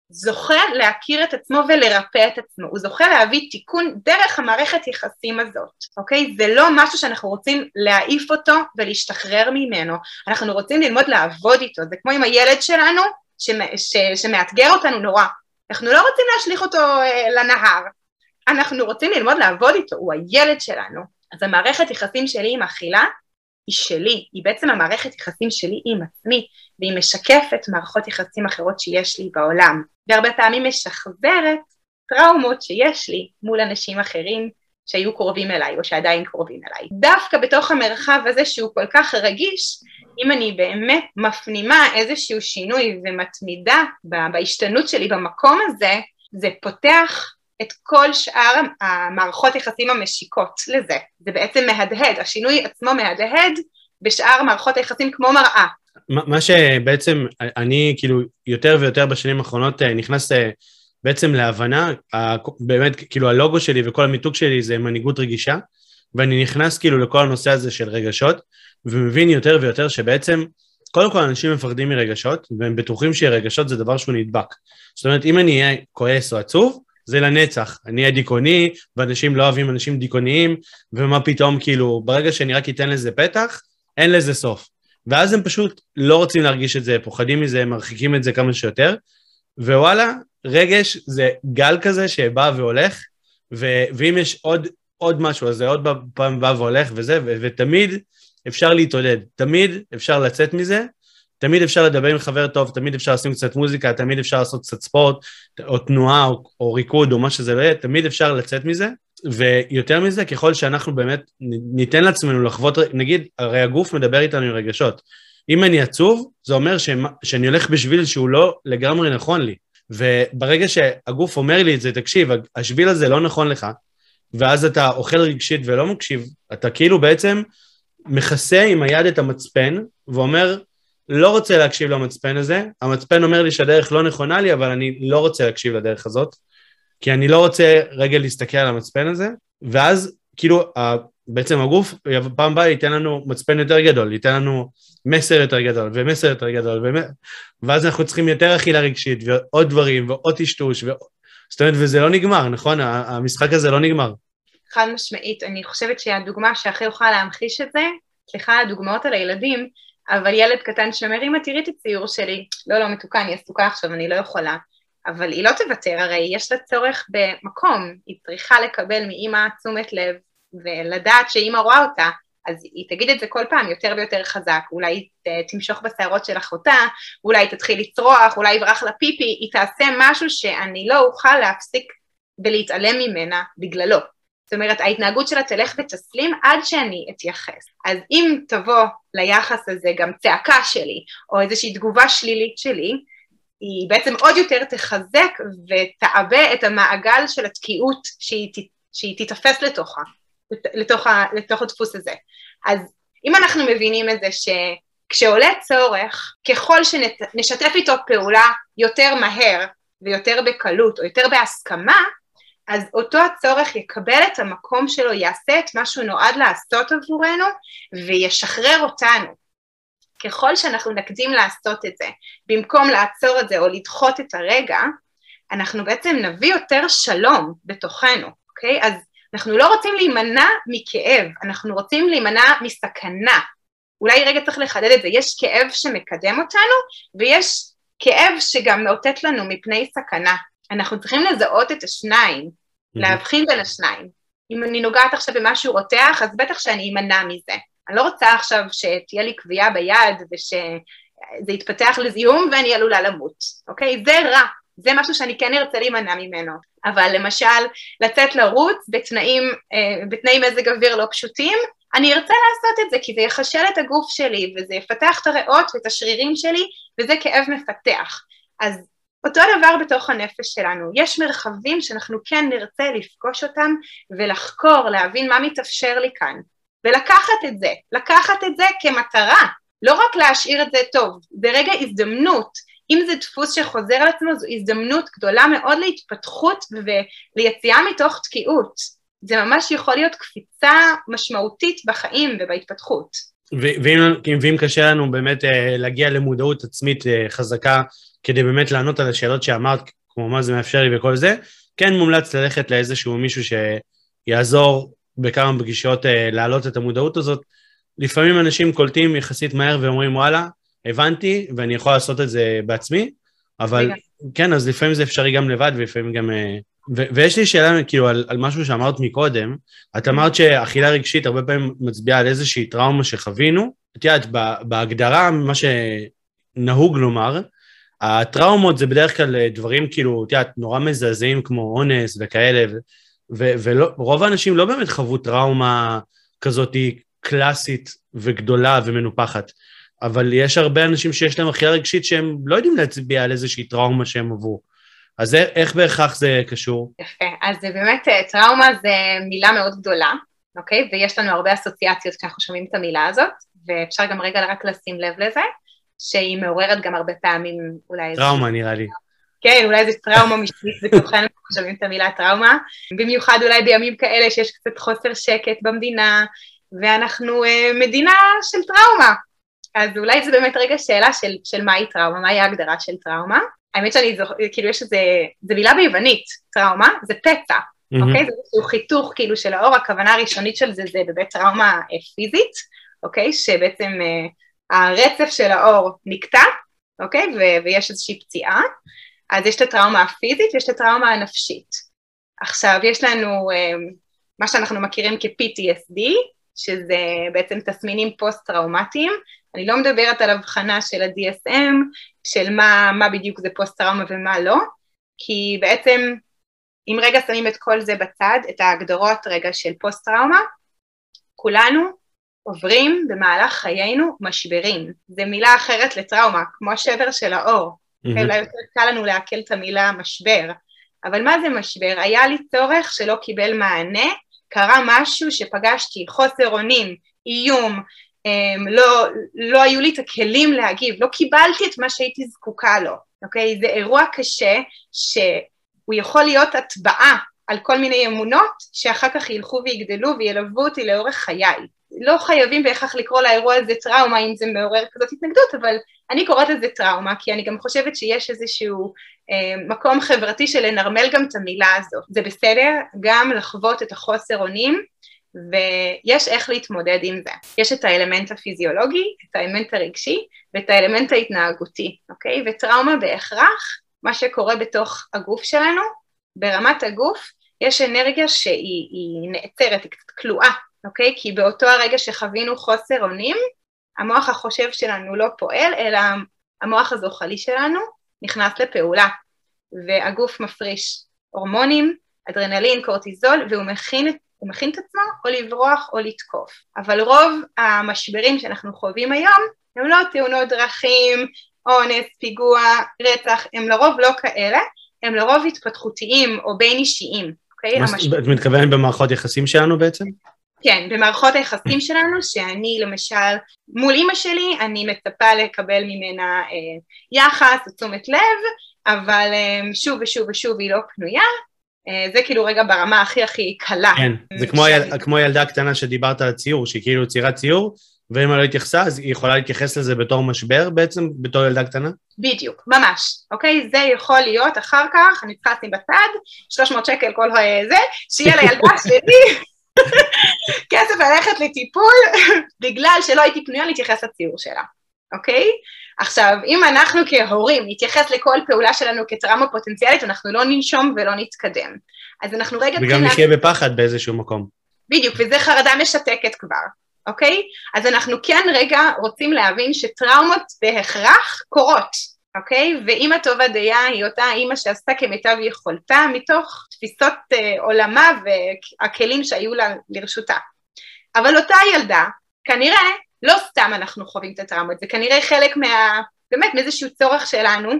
זוכה להכיר את עצמו ולרפא את עצמו, הוא זוכה להביא תיקון דרך המערכת יחסים הזאת, אוקיי? זה לא משהו שאנחנו רוצים להעיף אותו ולהשתחרר ממנו, אנחנו רוצים ללמוד לעבוד איתו, זה כמו עם הילד שלנו ש, שמאתגר אותנו נורא, אנחנו לא רוצים להשליך אותו אה, לנהר, אנחנו רוצים ללמוד לעבוד איתו, הוא הילד שלנו, אז המערכת יחסים שלי עם אכילה היא שלי, היא בעצם המערכת יחסים שלי עם עצמי, והיא משקפת מערכות יחסים אחרות שיש לי בעולם, והרבה פעמים משחזרת טראומות שיש לי מול אנשים אחרים שהיו קרובים אליי או שעדיין קרובים אליי. דווקא בתוך המרחב הזה שהוא כל כך רגיש, אם אני באמת מפנימה איזשהו שינוי ומתמידה בהשתנות שלי במקום הזה, זה פותח את כל שאר המערכות יחסים המשיקות לזה. זה בעצם מהדהד, השינוי עצמו מהדהד בשאר מערכות היחסים כמו מראה. מה שבעצם אני כאילו יותר ויותר בשנים האחרונות אה, נכנס אה, בעצם להבנה, באמת כאילו הלוגו שלי וכל המיתוג שלי זה מנהיגות רגישה, ואני נכנס כאילו לכל הנושא הזה של רגשות, ומבין יותר ויותר שבעצם קודם כל אנשים מפחדים מרגשות, והם בטוחים שרגשות זה דבר שהוא נדבק. זאת אומרת, אם אני אהיה כועס או עצוב, זה לנצח. אני אהיה דיכאוני, ואנשים לא אוהבים אנשים דיכאוניים, ומה פתאום, כאילו, ברגע שאני רק אתן לזה פתח, אין לזה סוף. ואז הם פשוט לא רוצים להרגיש את זה, פוחדים מזה, מרחיקים את זה כמה שיותר, ווואלה, רגש זה גל כזה שבא והולך, ו- ואם יש עוד, עוד משהו, אז זה עוד פעם בא והולך וזה, ו- ותמיד אפשר להתעודד, תמיד אפשר לצאת מזה, תמיד אפשר לדבר עם חבר טוב, תמיד אפשר לשים קצת מוזיקה, תמיד אפשר לעשות קצת ספורט, או תנועה, או, או ריקוד, או מה שזה לא יהיה, תמיד אפשר לצאת מזה. ויותר מזה, ככל שאנחנו באמת ניתן לעצמנו לחוות, נגיד, הרי הגוף מדבר איתנו עם רגשות. אם אני עצוב, זה אומר ש... שאני הולך בשביל שהוא לא לגמרי נכון לי. וברגע שהגוף אומר לי את זה, תקשיב, השביל הזה לא נכון לך, ואז אתה אוכל רגשית ולא מקשיב, אתה כאילו בעצם מכסה עם היד את המצפן, ואומר, לא רוצה להקשיב למצפן הזה, המצפן אומר לי שהדרך לא נכונה לי, אבל אני לא רוצה להקשיב לדרך הזאת, כי אני לא רוצה רגע להסתכל על המצפן הזה, ואז כאילו בעצם הגוף פעם הבאה ייתן לנו מצפן יותר גדול, ייתן לנו מסר יותר גדול ומסר יותר גדול, ומ... ואז אנחנו צריכים יותר אכילה רגשית ועוד דברים ועוד טשטוש, ו... זאת אומרת, וזה לא נגמר, נכון? המשחק הזה לא נגמר. חד משמעית, אני חושבת שהדוגמה שהכי יכולה להמחיש את זה, סליחה, הדוגמאות על הילדים, אבל ילד קטן שאומר, אמא תראי את הציור שלי, לא, לא, מתוקה, אני עסוקה עכשיו, אני לא יכולה. אבל היא לא תוותר, הרי יש לה צורך במקום, היא צריכה לקבל מאימא תשומת לב ולדעת שאימא רואה אותה, אז היא תגיד את זה כל פעם יותר ויותר חזק, אולי היא תמשוך בשערות של אחותה, אולי היא תתחיל לצרוח, אולי יברח לה פיפי, היא תעשה משהו שאני לא אוכל להפסיק ולהתעלם ממנה בגללו. זאת אומרת, ההתנהגות שלה תלך ותסלים עד שאני אתייחס. אז אם תבוא ליחס הזה גם צעקה שלי, או איזושהי תגובה שלילית שלי, היא בעצם עוד יותר תחזק ותעבה את המעגל של התקיעות שהיא, שהיא תתאפס לתוכה, לתוך, ה, לתוך הדפוס הזה. אז אם אנחנו מבינים את זה שכשעולה צורך, ככל שנשתף איתו פעולה יותר מהר ויותר בקלות או יותר בהסכמה, אז אותו הצורך יקבל את המקום שלו, יעשה את מה שהוא נועד לעשות עבורנו וישחרר אותנו. ככל שאנחנו נקדים לעשות את זה, במקום לעצור את זה או לדחות את הרגע, אנחנו בעצם נביא יותר שלום בתוכנו, אוקיי? אז אנחנו לא רוצים להימנע מכאב, אנחנו רוצים להימנע מסכנה. אולי רגע צריך לחדד את זה, יש כאב שמקדם אותנו ויש כאב שגם מאותת לנו מפני סכנה. אנחנו צריכים לזהות את השניים, להבחין בין השניים. אם אני נוגעת עכשיו במשהו רותח, אז בטח שאני אמנע מזה. אני לא רוצה עכשיו שתהיה לי קביעה ביד ושזה יתפתח לזיהום ואני עלולה למות, אוקיי? זה רע, זה משהו שאני כן ארצה להימנע ממנו. אבל למשל, לצאת לרוץ בתנאים, אה, בתנאי מזג אוויר לא פשוטים, אני ארצה לעשות את זה כי זה יחשל את הגוף שלי וזה יפתח את הריאות ואת השרירים שלי וזה כאב מפתח. אז אותו דבר בתוך הנפש שלנו, יש מרחבים שאנחנו כן נרצה לפגוש אותם ולחקור, להבין מה מתאפשר לי כאן. ולקחת את זה, לקחת את זה כמטרה, לא רק להשאיר את זה טוב, זה רגע הזדמנות, אם זה דפוס שחוזר על עצמו זו הזדמנות גדולה מאוד להתפתחות וליציאה מתוך תקיעות, זה ממש יכול להיות קפיצה משמעותית בחיים ובהתפתחות. ואם, ואם קשה לנו באמת אה, להגיע למודעות עצמית אה, חזקה כדי באמת לענות על השאלות שאמרת, כמו מה זה מאפשר לי וכל זה, כן מומלץ ללכת לאיזשהו מישהו שיעזור בכמה פגישות אה, להעלות את המודעות הזאת. לפעמים אנשים קולטים יחסית מהר ואומרים וואלה, הבנתי ואני יכול לעשות את זה בעצמי, אבל כן, אז לפעמים זה אפשרי גם לבד ולפעמים גם... אה, ו- ויש לי שאלה כאילו על, על משהו שאמרת מקודם, את אמרת שאכילה רגשית הרבה פעמים מצביעה על איזושהי טראומה שחווינו, את יודעת, בהגדרה, מה שנהוג לומר, הטראומות זה בדרך כלל דברים כאילו, את יודעת, נורא מזעזעים כמו אונס וכאלה, ורוב האנשים לא באמת חוו טראומה כזאת קלאסית וגדולה ומנופחת, אבל יש הרבה אנשים שיש להם אכילה רגשית שהם לא יודעים להצביע על איזושהי טראומה שהם עברו. אז איך בהכרח זה קשור? יפה, אז באמת, אה, טראומה זה מילה מאוד גדולה, אוקיי? ויש לנו הרבה אסוציאציות כשאנחנו שומעים את המילה הזאת, ואפשר גם רגע רק לשים לב לזה, שהיא מעוררת גם הרבה פעמים אולי... טראומה נראה לי. כן, אולי זה טראומה משנית אנחנו שומעים את המילה טראומה, במיוחד אולי בימים כאלה שיש קצת חוסר שקט במדינה, ואנחנו uh, מדינה של טראומה. אז אולי זה באמת רגע שאלה של, של מהי טראומה, מהי ההגדרה של טראומה. האמת שאני זוכרת, כאילו יש איזה, זה מילה ביוונית, טראומה, זה פצע, mm-hmm. אוקיי? זה איזשהו חיתוך כאילו של האור, הכוונה הראשונית של זה זה באמת טראומה אה, פיזית, אוקיי? שבעצם אה, הרצף של העור נקטע, אוקיי? ו- ויש איזושהי פציעה. אז יש את הטראומה הפיזית ויש את הטראומה הנפשית. עכשיו, יש לנו אמ, מה שאנחנו מכירים כ-PTSD, שזה בעצם תסמינים פוסט-טראומטיים. אני לא מדברת על האבחנה של ה-DSM, של מה, מה בדיוק זה פוסט-טראומה ומה לא, כי בעצם, אם רגע שמים את כל זה בצד, את ההגדרות רגע של פוסט-טראומה, כולנו עוברים במהלך חיינו משברים. זה מילה אחרת לטראומה, כמו השבר של האור. Mm-hmm. אולי יותר קל לנו לעכל את המילה משבר. אבל מה זה משבר? היה לי צורך שלא קיבל מענה, קרה משהו שפגשתי, חוסר אונים, איום, אמ, לא, לא היו לי את הכלים להגיב, לא קיבלתי את מה שהייתי זקוקה לו, אוקיי? זה אירוע קשה שהוא יכול להיות הטבעה על כל מיני אמונות שאחר כך ילכו ויגדלו וילוו אותי לאורך חיי. לא חייבים בהכרח לקרוא לאירוע הזה טראומה אם זה מעורר כזאת התנגדות, אבל אני קוראת לזה טראומה, כי אני גם חושבת שיש איזשהו אה, מקום חברתי של לנרמל גם את המילה הזו. זה בסדר גם לחוות את החוסר אונים, ויש איך להתמודד עם זה. יש את האלמנט הפיזיולוגי, את האלמנט הרגשי ואת האלמנט ההתנהגותי, אוקיי? וטראומה בהכרח, מה שקורה בתוך הגוף שלנו, ברמת הגוף יש אנרגיה שהיא נעצרת, היא קצת כלואה, אוקיי? כי באותו הרגע שחווינו חוסר אונים, המוח החושב שלנו לא פועל, אלא המוח הזוחלי שלנו נכנס לפעולה, והגוף מפריש הורמונים, אדרנלין, קורטיזול, והוא מכין, מכין את עצמו או לברוח או לתקוף. אבל רוב המשברים שאנחנו חווים היום הם לא תאונות דרכים, אונס, פיגוע, רצח, הם לרוב לא כאלה, הם לרוב התפתחותיים או בין אישיים, אוקיי? Okay? את מתכוונת במערכות יחסים שלנו בעצם? כן, במערכות היחסים שלנו, שאני למשל, מול אימא שלי, אני מצפה לקבל ממנה אה, יחס תשומת לב, אבל אה, שוב ושוב ושוב היא לא פנויה, אה, זה כאילו רגע ברמה הכי הכי קלה. כן, זה כמו, היל, כמו הילדה הקטנה שדיברת על הציור, שהיא כאילו ציירה ציור, ואם היא לא התייחסה, אז היא יכולה להתייחס לזה בתור משבר בעצם, בתור ילדה קטנה? בדיוק, ממש, אוקיי? זה יכול להיות אחר כך, אני צריכה לשים בצד, 300 שקל כל זה, שיהיה לילדה <laughs> שלי כסף ללכת לטיפול, <laughs> בגלל שלא הייתי פנויה להתייחס לציור שלה, אוקיי? עכשיו, אם אנחנו כהורים נתייחס לכל פעולה שלנו כטראומה פוטנציאלית, אנחנו לא ננשום ולא נתקדם. אז אנחנו רגע... וגם נחיה בפחד באיזשהו מקום. בדיוק, וזה חרדה משתקת כבר, אוקיי? אז אנחנו כן רגע רוצים להבין שטראומות בהכרח קורות, אוקיי? ואימא טובה דייה היא אותה אימא שעשתה כמיטב יכולתה מתוך תפיסות אה, עולמה והכלים שהיו לה לרשותה. אבל אותה ילדה, כנראה, לא סתם אנחנו חווים את הטראומות, זה כנראה חלק מה... באמת מאיזשהו צורך שלנו,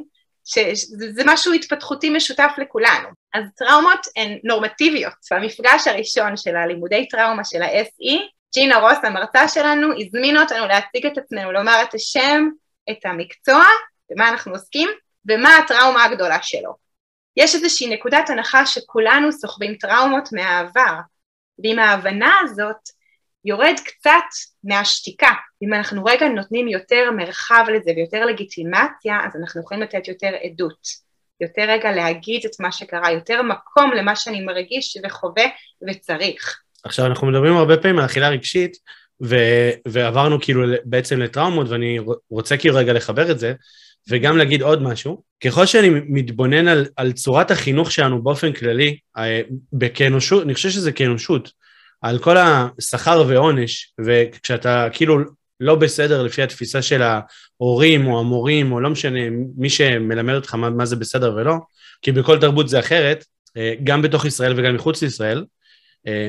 שזה משהו התפתחותי משותף לכולנו. אז טראומות הן נורמטיביות. במפגש הראשון של הלימודי טראומה של ה-SE, ג'ינה רוס, המרצה שלנו, הזמינה אותנו להציג את עצמנו, לומר את השם, את המקצוע, במה אנחנו עוסקים, ומה הטראומה הגדולה שלו. יש איזושהי נקודת הנחה שכולנו סוחבים טראומות מהעבר, ועם ההבנה הזאת יורד קצת מהשתיקה. אם אנחנו רגע נותנים יותר מרחב לזה ויותר לגיטימציה, אז אנחנו יכולים לתת יותר עדות, יותר רגע להגיד את מה שקרה, יותר מקום למה שאני מרגיש וחווה וצריך. עכשיו, אנחנו מדברים הרבה פעמים על אכילה רגשית, ו- ועברנו כאילו בעצם לטראומות, ואני רוצה כאילו רגע לחבר את זה, וגם להגיד עוד משהו. ככל שאני מתבונן על, על צורת החינוך שלנו באופן כללי, אה, בכאנושות, אני חושב שזה כאנושות, על כל השכר ועונש, וכשאתה כאילו לא בסדר לפי התפיסה של ההורים או המורים, או לא משנה, מי שמלמד אותך מה, מה זה בסדר ולא, כי בכל תרבות זה אחרת, אה, גם בתוך ישראל וגם מחוץ לישראל,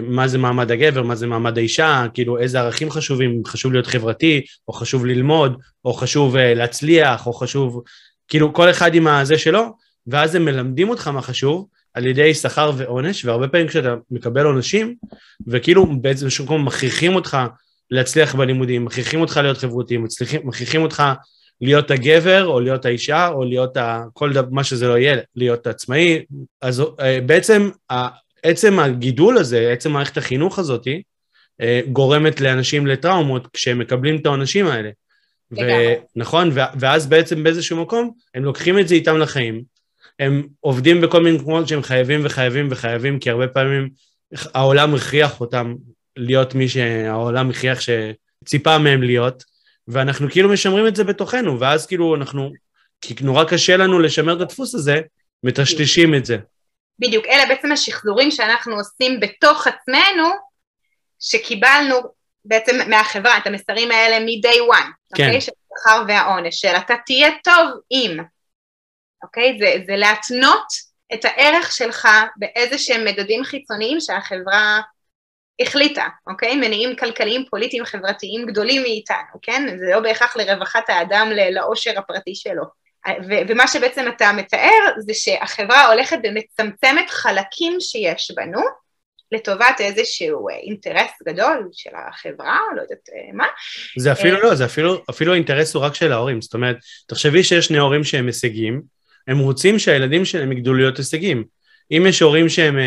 מה זה מעמד הגבר, מה זה מעמד האישה, כאילו איזה ערכים חשובים, חשוב להיות חברתי, או חשוב ללמוד, או חשוב uh, להצליח, או חשוב, כאילו כל אחד עם הזה שלו, ואז הם מלמדים אותך מה חשוב, על ידי שכר ועונש, והרבה פעמים כשאתה מקבל עונשים, וכאילו באיזשהו מקום מכריחים אותך להצליח בלימודים, מכריחים אותך להיות חברותי, מכריחים אותך להיות הגבר, או להיות האישה, או להיות ה... כל דבר, מה שזה לא יהיה, להיות עצמאי, אז אה, בעצם עצם הגידול הזה, עצם מערכת החינוך הזאת, אה, גורמת לאנשים לטראומות כשהם מקבלים את העונשים האלה. נכון, ואז בעצם באיזשהו מקום הם לוקחים את זה איתם לחיים, הם עובדים בכל מיני מקומות שהם חייבים וחייבים וחייבים, כי הרבה פעמים העולם הכריח אותם להיות מי שהעולם הכריח שציפה מהם להיות, ואנחנו כאילו משמרים את זה בתוכנו, ואז כאילו אנחנו, כי נורא קשה לנו לשמר את הדפוס הזה, מטשטשים את זה. בדיוק, אלה בעצם השחזורים שאנחנו עושים בתוך עצמנו, שקיבלנו בעצם מהחברה, את המסרים האלה מ-day one, כן. אוקיי? של השכר והעונש, של אתה תהיה טוב אם, אוקיי? זה, זה להתנות את הערך שלך באיזה שהם מדדים חיצוניים שהחברה החליטה, אוקיי? מניעים כלכליים, פוליטיים, חברתיים גדולים מאיתנו, כן? זה לא בהכרח לרווחת האדם, לאושר הפרטי שלו. ומה שבעצם אתה מתאר זה שהחברה הולכת ומצמצמת חלקים שיש בנו, לטובת איזשהו אינטרס גדול של החברה, לא יודעת מה. זה אפילו לא, זה אפילו, אפילו האינטרס הוא רק של ההורים, זאת אומרת, תחשבי שיש שני הורים שהם הישגים, הם רוצים שהילדים שלהם יגדלו להיות הישגים. אם יש הורים שהם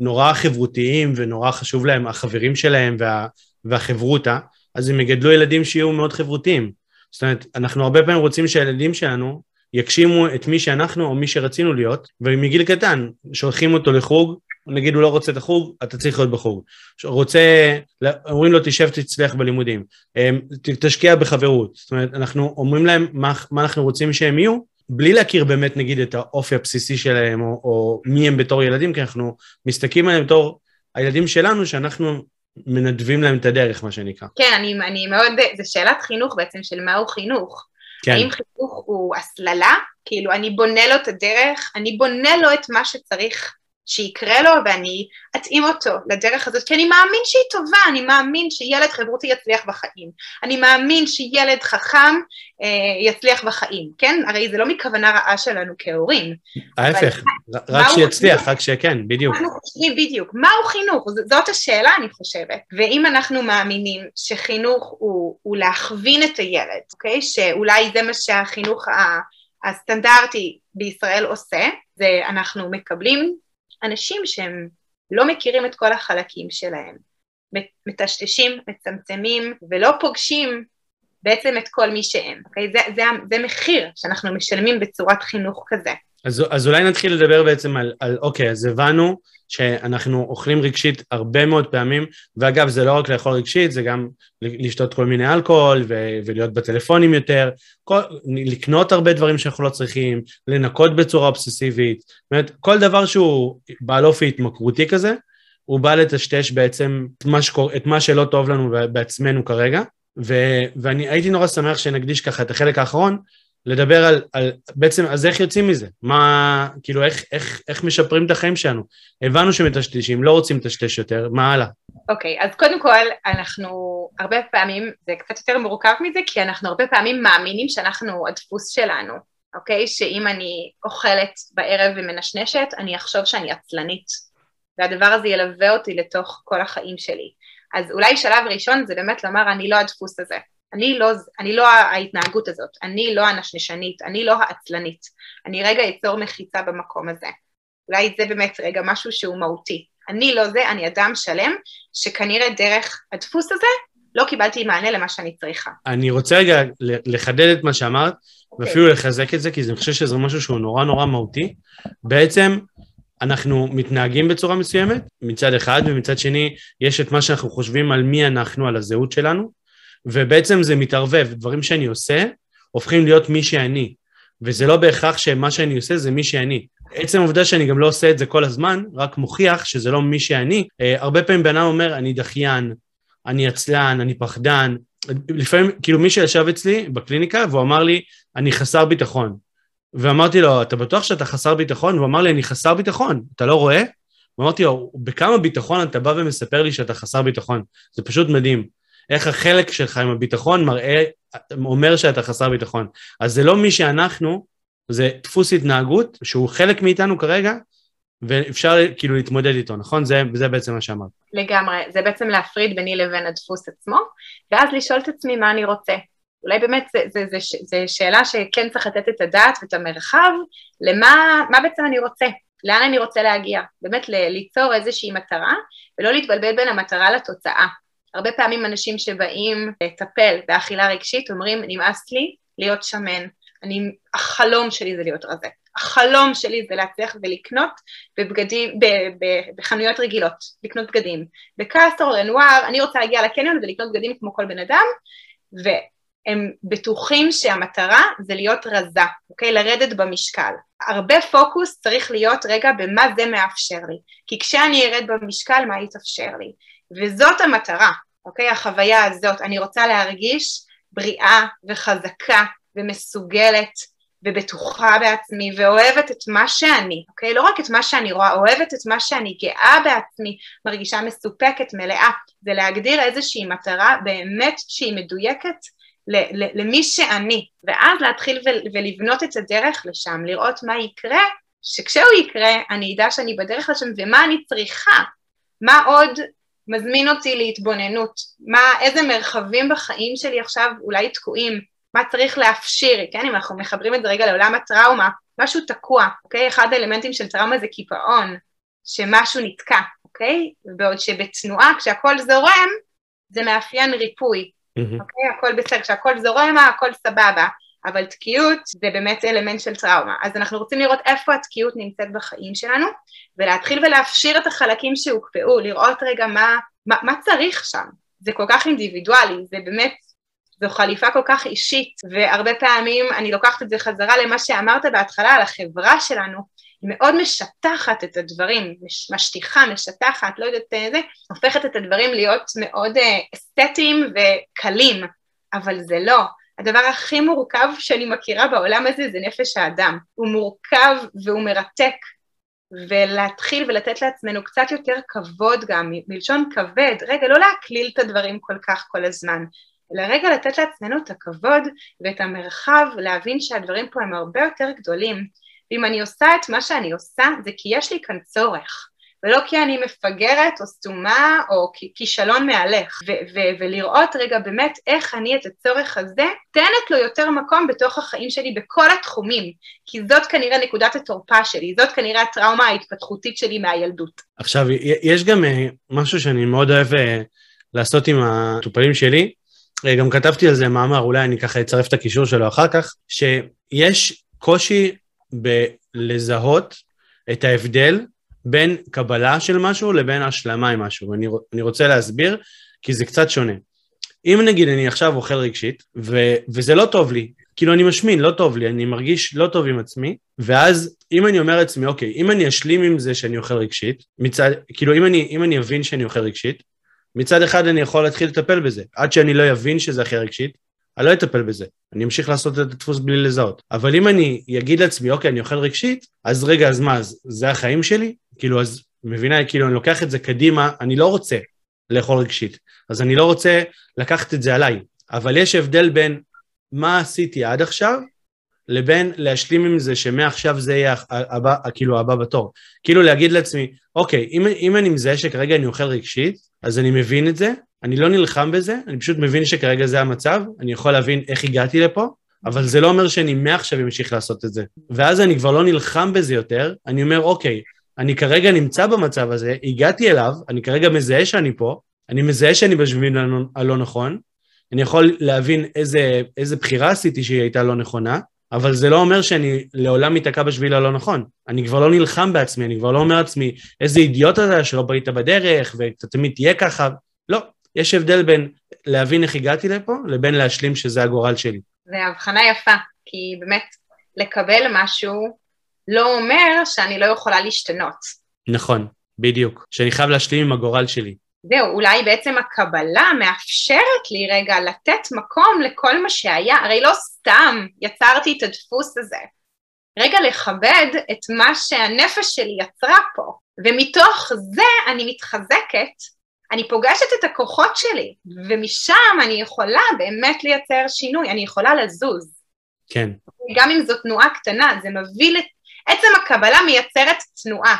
נורא חברותיים ונורא חשוב להם החברים שלהם וה, והחברותה, אז הם יגדלו ילדים שיהיו מאוד חברותיים. זאת אומרת, אנחנו הרבה פעמים רוצים שהילדים שלנו יגשימו את מי שאנחנו או מי שרצינו להיות, ומגיל קטן שולחים אותו לחוג, נגיד הוא לא רוצה את החוג, אתה צריך להיות בחוג. רוצה, אומרים לו תשב תצליח בלימודים, אמ, תשקיע בחברות, זאת אומרת, אנחנו אומרים להם מה, מה אנחנו רוצים שהם יהיו, בלי להכיר באמת נגיד את האופי הבסיסי שלהם, או, או מי הם בתור ילדים, כי אנחנו מסתכלים עליהם בתור הילדים שלנו, שאנחנו מנדבים להם את הדרך, מה שנקרא. כן, אני, אני מאוד, זו שאלת חינוך בעצם, של מהו חינוך. כן. האם חינוך הוא הסללה? כאילו, אני בונה לו את הדרך, אני בונה לו את מה שצריך שיקרה לו ואני אתאים אותו לדרך הזאת, כי אני מאמין שהיא טובה, אני מאמין שילד חברותי יצליח בחיים, אני מאמין שילד חכם אה, יצליח בחיים, כן? הרי זה לא מכוונה רעה שלנו כהורים. ההפך, רק שיצליח, רק שכן, בדיוק. אנחנו חושבים בדיוק, מהו חינוך? זאת השאלה, אני חושבת. ואם אנחנו מאמינים שחינוך הוא, הוא להכווין את הילד, אוקיי? שאולי זה מה שהחינוך הסטנדרטי בישראל עושה, זה אנחנו מקבלים אנשים שהם לא מכירים את כל החלקים שלהם, מטשטשים, מצמצמים ולא פוגשים בעצם את כל מי שהם, אוקיי? זה, זה, זה מחיר שאנחנו משלמים בצורת חינוך כזה. אז, אז אולי נתחיל לדבר בעצם על, על אוקיי, אז הבנו שאנחנו אוכלים רגשית הרבה מאוד פעמים, ואגב, זה לא רק לאכול רגשית, זה גם לשתות כל מיני אלכוהול ו- ולהיות בטלפונים יותר, כל, לקנות הרבה דברים שאנחנו לא צריכים, לנקות בצורה אובססיבית, זאת אומרת, כל דבר שהוא בעל אופי התמכרותי כזה, הוא בא לטשטש בעצם את מה, שקור... את מה שלא טוב לנו בעצמנו כרגע, ו- ואני הייתי נורא שמח שנקדיש ככה את החלק האחרון לדבר על, על בעצם, אז איך יוצאים מזה? מה, כאילו, איך, איך, איך משפרים את החיים שלנו? הבנו שמטשטשים, לא רוצים לטשטש יותר, מה הלאה? אוקיי, okay, אז קודם כל, אנחנו הרבה פעמים, זה קצת יותר מורכב מזה, כי אנחנו הרבה פעמים מאמינים שאנחנו הדפוס שלנו, אוקיי? Okay? שאם אני אוכלת בערב ומנשנשת, אני אחשוב שאני עצלנית, והדבר הזה ילווה אותי לתוך כל החיים שלי. אז אולי שלב ראשון זה באמת לומר, אני לא הדפוס הזה. אני לא, אני לא ההתנהגות הזאת, אני לא הנשנשנית, אני לא העצלנית, אני רגע אצור מחיצה במקום הזה. אולי זה באמת רגע משהו שהוא מהותי. אני לא זה, אני אדם שלם, שכנראה דרך הדפוס הזה לא קיבלתי מענה למה שאני צריכה. אני רוצה רגע לחדד את מה שאמרת, okay. אוקיי. ואפילו לחזק את זה, כי אני חושב שזה משהו שהוא נורא נורא מהותי. בעצם, אנחנו מתנהגים בצורה מסוימת, מצד אחד, ומצד שני, יש את מה שאנחנו חושבים על מי אנחנו, על הזהות שלנו, ובעצם זה מתערבב, דברים שאני עושה הופכים להיות מי שאני, וזה לא בהכרח שמה שאני עושה זה מי שאני. עצם העובדה שאני גם לא עושה את זה כל הזמן, רק מוכיח שזה לא מי שאני. Uh, הרבה פעמים בן אדם אומר, אני דחיין, אני עצלן, אני פחדן. לפעמים, כאילו מי שישב אצלי בקליניקה והוא אמר לי, אני חסר ביטחון. ואמרתי לו, אתה בטוח שאתה חסר ביטחון? הוא אמר לי, אני חסר ביטחון, אתה לא רואה? ואמרתי לו, בכמה ביטחון אתה בא ומספר לי שאתה חסר ביטחון? זה פשוט מדהים. איך החלק שלך עם הביטחון מראה, אומר שאתה חסר ביטחון. אז זה לא מי שאנחנו, זה דפוס התנהגות שהוא חלק מאיתנו כרגע, ואפשר כאילו להתמודד איתו, נכון? זה, זה בעצם מה שאמרת. לגמרי, זה בעצם להפריד ביני לבין הדפוס עצמו, ואז לשאול את עצמי מה אני רוצה. אולי באמת זו שאלה שכן צריך לתת את הדעת ואת המרחב, למה מה בעצם אני רוצה, לאן אני רוצה להגיע, באמת ליצור איזושהי מטרה, ולא להתבלבל בין המטרה לתוצאה. הרבה פעמים אנשים שבאים לטפל באכילה רגשית אומרים, נמאס לי להיות שמן, אני, החלום שלי זה להיות רזה, החלום שלי זה להצליח ולקנות בבגדים, ב, ב, בחנויות רגילות, לקנות בגדים. בקסטור, לנואר, אני רוצה להגיע לקניון ולקנות בגדים כמו כל בן אדם, והם בטוחים שהמטרה זה להיות רזה, אוקיי? לרדת במשקל. הרבה פוקוס צריך להיות רגע במה זה מאפשר לי, כי כשאני ארד במשקל, מה יתאפשר לי? וזאת המטרה, אוקיי? החוויה הזאת, אני רוצה להרגיש בריאה וחזקה ומסוגלת ובטוחה בעצמי ואוהבת את מה שאני, אוקיי? לא רק את מה שאני רואה, אוהבת את מה שאני גאה בעצמי, מרגישה מסופקת, מלאה, זה להגדיר איזושהי מטרה באמת שהיא מדויקת למי שאני, ואז להתחיל ולבנות את הדרך לשם, לראות מה יקרה, שכשהוא יקרה אני אדע שאני בדרך לשם ומה אני צריכה מה עוד מזמין אותי להתבוננות, מה, איזה מרחבים בחיים שלי עכשיו אולי תקועים, מה צריך להפשיר, כן, אם אנחנו מחברים את זה רגע לעולם הטראומה, משהו תקוע, אוקיי? אחד האלמנטים של טראומה זה קיפאון, שמשהו נתקע, אוקיי? בעוד שבתנועה, כשהכול זורם, זה מאפיין ריפוי. אוקיי? הכל בסדר, כשהכל זורם, הכל סבבה, אבל תקיעות זה באמת אלמנט של טראומה. אז אנחנו רוצים לראות איפה התקיעות נמצאת בחיים שלנו, ולהתחיל ולהפשיר את החלקים שהוקפאו, לראות רגע מה, מה, מה צריך שם. זה כל כך אינדיבידואלי, זה באמת, זו חליפה כל כך אישית, והרבה פעמים אני לוקחת את זה חזרה למה שאמרת בהתחלה על החברה שלנו, מאוד משטחת את הדברים, משטיחה, משטחת, לא יודעת איזה, הופכת את הדברים להיות מאוד אה, אסתטיים וקלים, אבל זה לא. הדבר הכי מורכב שאני מכירה בעולם הזה זה נפש האדם. הוא מורכב והוא מרתק, ולהתחיל ולתת לעצמנו קצת יותר כבוד גם, מלשון כבד, רגע, לא להקליל את הדברים כל כך כל הזמן, אלא רגע לתת לעצמנו את הכבוד ואת המרחב, להבין שהדברים פה הם הרבה יותר גדולים. ואם אני עושה את מה שאני עושה, זה כי יש לי כאן צורך. ולא כי אני מפגרת או סתומה או כישלון מהלך, ולראות רגע באמת איך אני את הצורך הזה תנת לו יותר מקום בתוך החיים שלי בכל התחומים, כי זאת כנראה נקודת התורפה שלי, זאת כנראה הטראומה ההתפתחותית שלי מהילדות. עכשיו, יש גם אה, משהו שאני מאוד אוהב אה, לעשות עם המטופלים שלי, אה, גם כתבתי על זה מאמר, אולי אני ככה אצרף את הקישור שלו אחר כך, שיש קושי בלזהות את ההבדל בין קבלה של משהו לבין השלמה עם משהו, ואני רוצה להסביר, כי זה קצת שונה. אם נגיד אני עכשיו אוכל רגשית, ו, וזה לא טוב לי, כאילו אני משמין, לא טוב לי, אני מרגיש לא טוב עם עצמי, ואז אם אני אומר לעצמי, אוקיי, אם אני אשלים עם זה שאני אוכל רגשית, מצד, כאילו אם אני, אם אני אבין שאני אוכל רגשית, מצד אחד אני יכול להתחיל לטפל בזה, עד שאני לא אבין שזה הכי רגשית, אני לא אטפל בזה, אני אמשיך לעשות את הדפוס בלי לזהות. אבל אם אני אגיד לעצמי, אוקיי, אני אוכל רגשית, אז רגע, אז מה, אז זה החיים שלי? כאילו, אז מבינה, כאילו, אני לוקח את זה קדימה, אני לא רוצה לאכול רגשית, אז אני לא רוצה לקחת את זה עליי. אבל יש הבדל בין מה עשיתי עד עכשיו, לבין להשלים עם זה שמעכשיו זה יהיה הבא, כאילו הבא בתור. כאילו להגיד לעצמי, אוקיי, אם, אם אני מזהה שכרגע אני אוכל רגשית, אז אני מבין את זה, אני לא נלחם בזה, אני פשוט מבין שכרגע זה המצב, אני יכול להבין איך הגעתי לפה, אבל זה לא אומר שאני מעכשיו אמשיך לעשות את זה. ואז אני כבר לא נלחם בזה יותר, אני אומר, אוקיי, אני כרגע נמצא במצב הזה, הגעתי אליו, אני כרגע מזהה שאני פה, אני מזהה שאני בשביל הלא נכון, אני יכול להבין איזה, איזה בחירה עשיתי שהיא הייתה לא נכונה, אבל זה לא אומר שאני לעולם מתעקע בשביל הלא נכון. אני כבר לא נלחם בעצמי, אני כבר לא אומר לעצמי, איזה אידיוט אתה שלא ברית בדרך, ואתה תמיד תהיה ככה. לא, יש הבדל בין להבין איך הגעתי לפה, לבין להשלים שזה הגורל שלי. זה הבחנה יפה, כי באמת לקבל משהו לא אומר שאני לא יכולה להשתנות. נכון, בדיוק. שאני חייב להשלים עם הגורל שלי. זהו, אולי בעצם הקבלה מאפשרת לי רגע לתת מקום לכל מה שהיה, הרי לא סתם יצרתי את הדפוס הזה. רגע לכבד את מה שהנפש שלי יצרה פה, ומתוך זה אני מתחזקת, אני פוגשת את הכוחות שלי, ומשם אני יכולה באמת לייצר שינוי, אני יכולה לזוז. כן. גם אם זו תנועה קטנה, זה מביא, עצם הקבלה מייצרת תנועה,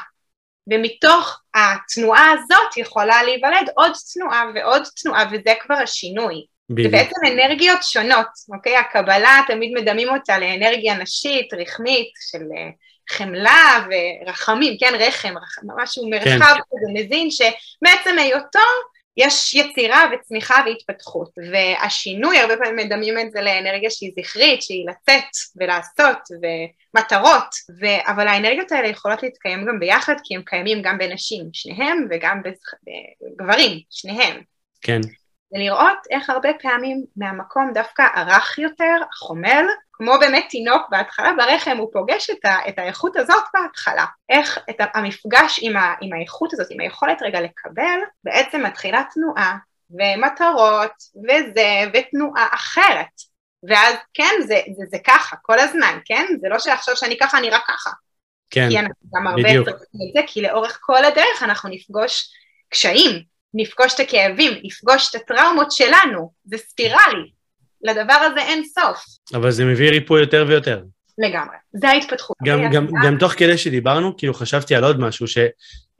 ומתוך התנועה הזאת יכולה להיוולד עוד תנועה ועוד תנועה, וזה כבר השינוי. בדיוק. זה בעצם אנרגיות שונות, אוקיי? הקבלה, תמיד מדמים אותה לאנרגיה נשית, רחמית, של אה, חמלה ורחמים, כן, רחם, רחם, משהו מרחב כן. כזה מזין, שמעצם היותו יש יצירה וצמיחה והתפתחות, והשינוי, הרבה פעמים מדמים את זה לאנרגיה שהיא זכרית, שהיא לצאת ולעשות ומטרות, ו... אבל האנרגיות האלה יכולות להתקיים גם ביחד, כי הם קיימים גם בנשים, שניהם, וגם בגברים, שניהם. כן. ולראות איך הרבה פעמים מהמקום דווקא הרך יותר, החומל, כמו באמת תינוק בהתחלה ברחם, הוא פוגש את, ה, את האיכות הזאת בהתחלה. איך את המפגש עם, ה, עם האיכות הזאת, עם היכולת רגע לקבל, בעצם מתחילה תנועה ומטרות וזה, ותנועה אחרת. ואז כן, זה, זה, זה ככה, כל הזמן, כן? זה לא שעכשיו שאני ככה, אני רק ככה. כן, כי אנחנו גם הרבה בדיוק. צריכים את זה, כי לאורך כל הדרך אנחנו נפגוש קשיים, נפגוש את הכאבים, נפגוש את הטראומות שלנו, זה ספירלי, לדבר הזה אין סוף. אבל זה מביא ריפוי יותר ויותר. לגמרי, זה ההתפתחות. גם, גם, גם תוך כדי שדיברנו, כאילו חשבתי על עוד משהו,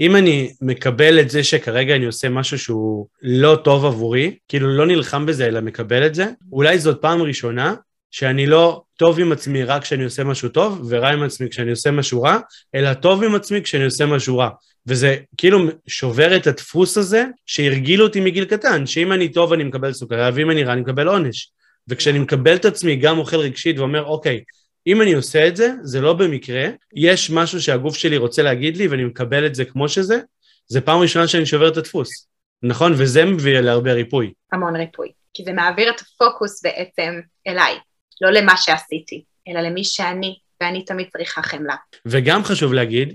אם אני מקבל את זה שכרגע אני עושה משהו שהוא לא טוב עבורי, כאילו לא נלחם בזה אלא מקבל את זה, אולי זאת פעם ראשונה שאני לא טוב עם עצמי רק כשאני עושה משהו טוב, ורע עם עצמי כשאני עושה משהו רע, אלא טוב עם עצמי כשאני עושה משהו רע. וזה כאילו שובר את הדפוס הזה שהרגילו אותי מגיל קטן, שאם אני טוב אני מקבל סוכריה, ואם אני רע אני מקבל עונש. וכשאני מקבל את עצמי גם אוכל רגשית ואומר, אוקיי, אם אני עושה את זה, זה לא במקרה, יש משהו שהגוף שלי רוצה להגיד לי ואני מקבל את זה כמו שזה, זה פעם ראשונה שאני שובר את הדפוס, נכון? וזה מביא להרבה ריפוי. המון ריפוי, כי זה מעביר את הפוקוס בעצם אליי, לא למה שעשיתי, אלא למי שאני, ואני תמיד צריכה חמלה. וגם חשוב להגיד,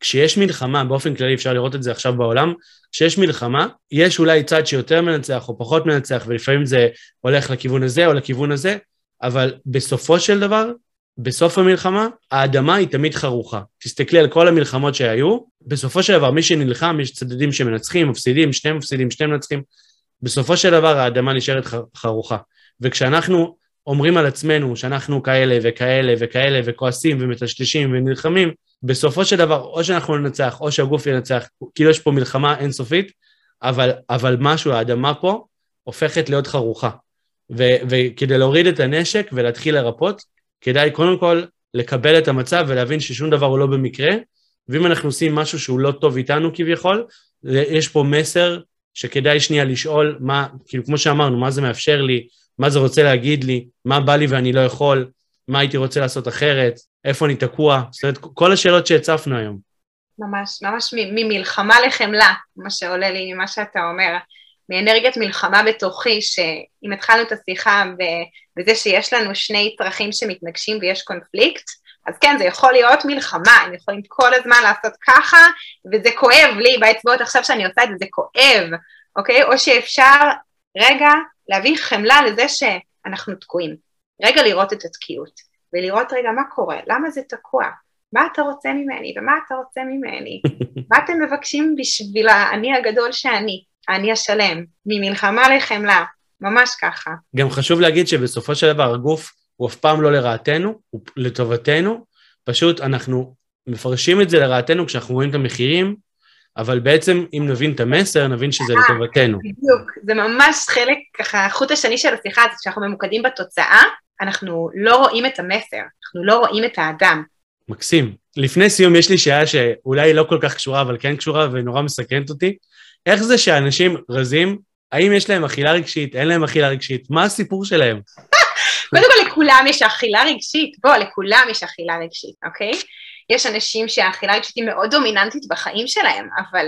שכשיש מלחמה, באופן כללי אפשר לראות את זה עכשיו בעולם, כשיש מלחמה, יש אולי צד שיותר מנצח או פחות מנצח, ולפעמים זה הולך לכיוון הזה או לכיוון הזה, אבל בסופו של דבר, בסוף המלחמה, האדמה היא תמיד חרוכה. תסתכלי על כל המלחמות שהיו, בסופו של דבר מי שנלחם, יש צדדים שמנצחים, מפסידים, שני מפסידים, שני מנצחים, בסופו של דבר האדמה נשארת חרוכה. וכשאנחנו אומרים על עצמנו שאנחנו כאלה וכאלה וכאלה וכועסים ומטשטשים ונלחמים, בסופו של דבר או שאנחנו ננצח או שהגוף ינצח, כאילו יש פה מלחמה אינסופית, אבל, אבל משהו, האדמה פה הופכת להיות חרוכה. ו- וכדי להוריד את הנשק ולהתחיל לרפות, כדאי קודם כל לקבל את המצב ולהבין ששום דבר הוא לא במקרה, ואם אנחנו עושים משהו שהוא לא טוב איתנו כביכול, יש פה מסר שכדאי שנייה לשאול מה, כאילו כמו שאמרנו, מה זה מאפשר לי, מה זה רוצה להגיד לי, מה בא לי ואני לא יכול, מה הייתי רוצה לעשות אחרת, איפה אני תקוע, זאת אומרת, כל השאלות שהצפנו היום. ממש, ממש ממלחמה לחמלה, מה שעולה לי ממה שאתה אומר. מאנרגיית מלחמה בתוכי, שאם התחלנו את השיחה בזה שיש לנו שני צרכים שמתנגשים ויש קונפליקט, אז כן, זה יכול להיות מלחמה, הם יכולים כל הזמן לעשות ככה, וזה כואב לי באצבעות עכשיו שאני עושה את זה, זה כואב, אוקיי? או שאפשר רגע להביא חמלה לזה שאנחנו תקועים. רגע לראות את התקיעות, ולראות רגע מה קורה, למה זה תקוע, מה אתה רוצה ממני? ומה אתה רוצה ממני, <laughs> מה אתם מבקשים בשביל האני הגדול שאני. אני השלם, ממלחמה לחמלה, ממש ככה. גם חשוב להגיד שבסופו של דבר הגוף הוא אף פעם לא לרעתנו, הוא לטובתנו, פשוט אנחנו מפרשים את זה לרעתנו כשאנחנו רואים את המחירים, אבל בעצם אם נבין את המסר, נבין שזה אה, לטובתנו. בדיוק, זה ממש חלק, ככה, החוט השני של השיחה הזאת, כשאנחנו ממוקדים בתוצאה, אנחנו לא רואים את המסר, אנחנו לא רואים את האדם. מקסים. לפני סיום יש לי שאלה שאולי לא כל כך קשורה, אבל כן קשורה ונורא מסכנת אותי. איך זה שאנשים רזים, האם יש להם אכילה רגשית, אין להם אכילה רגשית, מה הסיפור שלהם? <laughs> קודם כל לכולם יש אכילה רגשית, בוא, לכולם יש אכילה רגשית, אוקיי? יש אנשים שהאכילה הרגשית היא מאוד דומיננטית בחיים שלהם, אבל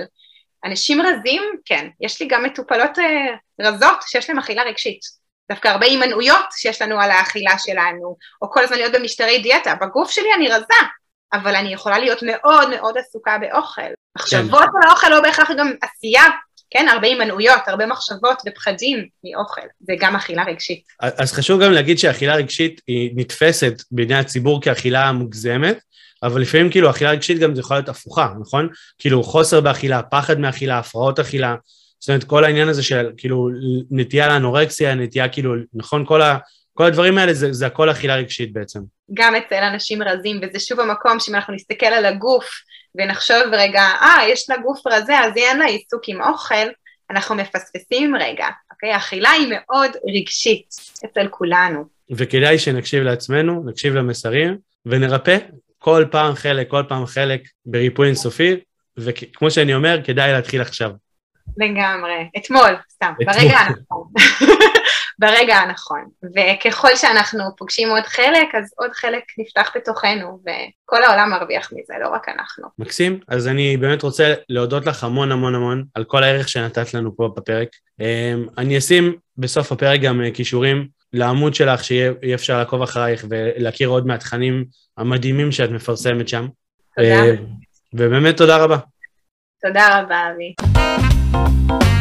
אנשים רזים, כן, יש לי גם מטופלות אה, רזות שיש להם אכילה רגשית. דווקא הרבה הימנעויות שיש לנו על האכילה שלנו, או כל הזמן להיות במשטרי דיאטה. בגוף שלי אני רזה, אבל אני יכולה להיות מאוד מאוד עסוקה באוכל. מחשבות כן. על האוכל לא בהכרח גם עשייה, כן, הרבה הימנעויות, הרבה מחשבות ופחדים מאוכל, זה גם אכילה רגשית. אז חשוב גם להגיד שאכילה רגשית היא נתפסת בעיני הציבור כאכילה מוגזמת, אבל לפעמים כאילו אכילה רגשית גם זה יכול להיות הפוכה, נכון? כאילו חוסר באכילה, פחד מאכילה, הפרעות אכילה, זאת אומרת כל העניין הזה של כאילו נטייה לאנורקסיה, נטייה כאילו, נכון? כל, ה, כל הדברים האלה זה, זה הכל אכילה רגשית בעצם. גם אצל אנשים רזים, וזה שוב המקום שאם אנחנו נסתכל על הגוף ונחשוב רגע, אה, יש לה גוף רזה, אז אין לה עיסוק עם אוכל, אנחנו מפספסים רגע, אוקיי? אכילה היא מאוד רגשית אצל כולנו. וכדאי שנקשיב לעצמנו, נקשיב למסרים, ונרפא כל פעם חלק, כל פעם חלק בריפוי אינסופי, וכמו שאני אומר, כדאי להתחיל עכשיו. לגמרי, אתמול, סתם, אתמול. ברגע הנכון. <laughs> ברגע הנכון. וככל שאנחנו פוגשים עוד חלק, אז עוד חלק נפתח בתוכנו, וכל העולם מרוויח מזה, לא רק אנחנו. מקסים. אז אני באמת רוצה להודות לך המון המון המון על כל הערך שנתת לנו פה בפרק. אמ, אני אשים בסוף הפרק גם אה, כישורים לעמוד שלך, שיהיה אפשר לעקוב אחרייך ולהכיר עוד מהתכנים המדהימים שאת מפרסמת שם. תודה. אה, ובאמת תודה רבה. תודה רבה, אבי. Bye.